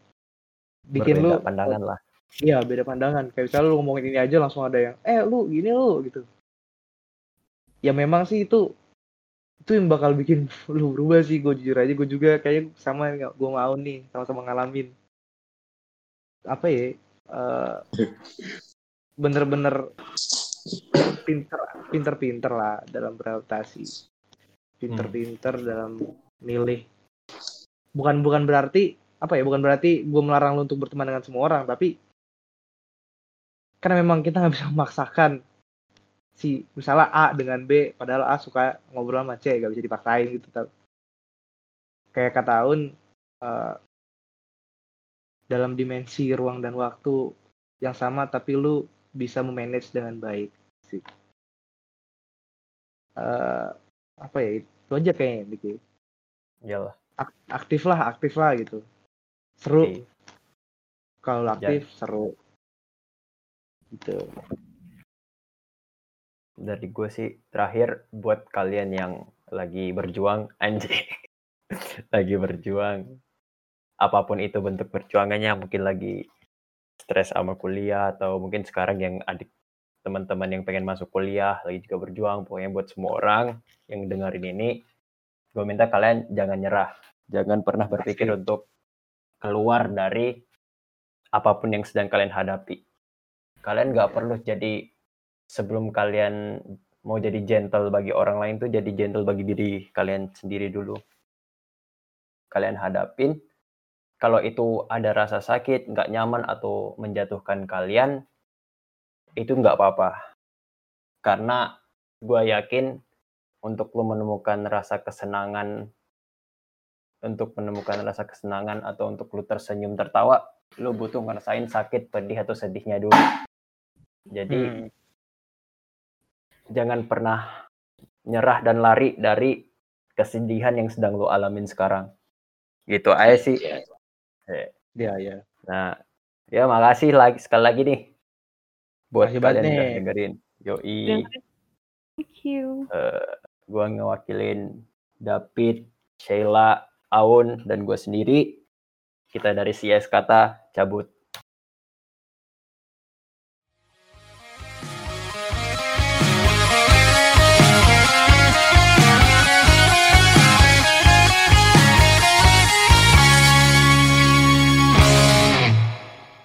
bikin Berbeda lu pandangan lah. iya beda pandangan. Kayak misalnya lu ngomongin ini aja langsung ada yang eh lu gini lu gitu. Ya memang sih itu itu yang bakal bikin <laughs> lu berubah sih. Gue jujur aja gue juga kayaknya sama gue mau nih sama-sama ngalamin. Apa ya eh, bener-bener pinter pinter-pinter lah dalam beradaptasi. Pinter-pinter dalam milih. Bukan bukan berarti apa ya bukan berarti gue melarang lu untuk berteman dengan semua orang tapi karena memang kita nggak bisa memaksakan si misalnya A dengan B padahal A suka ngobrol sama C gak bisa dipaksain gitu kayak kata Aun eh, dalam dimensi ruang dan waktu yang sama tapi lu bisa memanage dengan baik sih Eh, apa ya itu aja kayaknya Diki. Iyalah. Ak- aktif lah aktif lah gitu seru Oke. kalau lu aktif seru gitu Dari gue sih terakhir buat kalian yang lagi berjuang anjing. <laughs> lagi berjuang. Apa pun itu bentuk perjuangannya mungkin lagi stres sama kuliah atau mungkin sekarang yang adik teman-teman yang pengen masuk kuliah lagi juga berjuang pokoknya buat semua orang yang dengerin ini gue minta kalian jangan nyerah. Jangan pernah berpikir Pasti. untuk keluar dari apa pun yang sedang kalian hadapi. Kalian nggak perlu jadi sebelum kalian mau jadi gentle bagi orang lain tuh jadi gentle bagi diri kalian sendiri dulu. Kalian hadapin kalau itu ada rasa sakit, nggak nyaman atau menjatuhkan kalian, itu nggak apa-apa. Karena gue yakin untuk lo menemukan rasa kesenangan, untuk menemukan rasa kesenangan atau untuk lo tersenyum tertawa, lo butuh ngerasain sakit, pedih atau sedihnya dulu. Jadi Hmm. jangan pernah nyerah dan lari dari kesedihan yang sedang lo alamin sekarang. Gitu aja sih. Ya. Eh, Iya, iya. Nah, ya makasih lagi sekali lagi nih buat Makasih banget kalian yang dengerin. Yoi, Thank you. eh, gua ngewakilin David, Sheila, Aun, dan gue sendiri. Kita dari CS Kata cabut.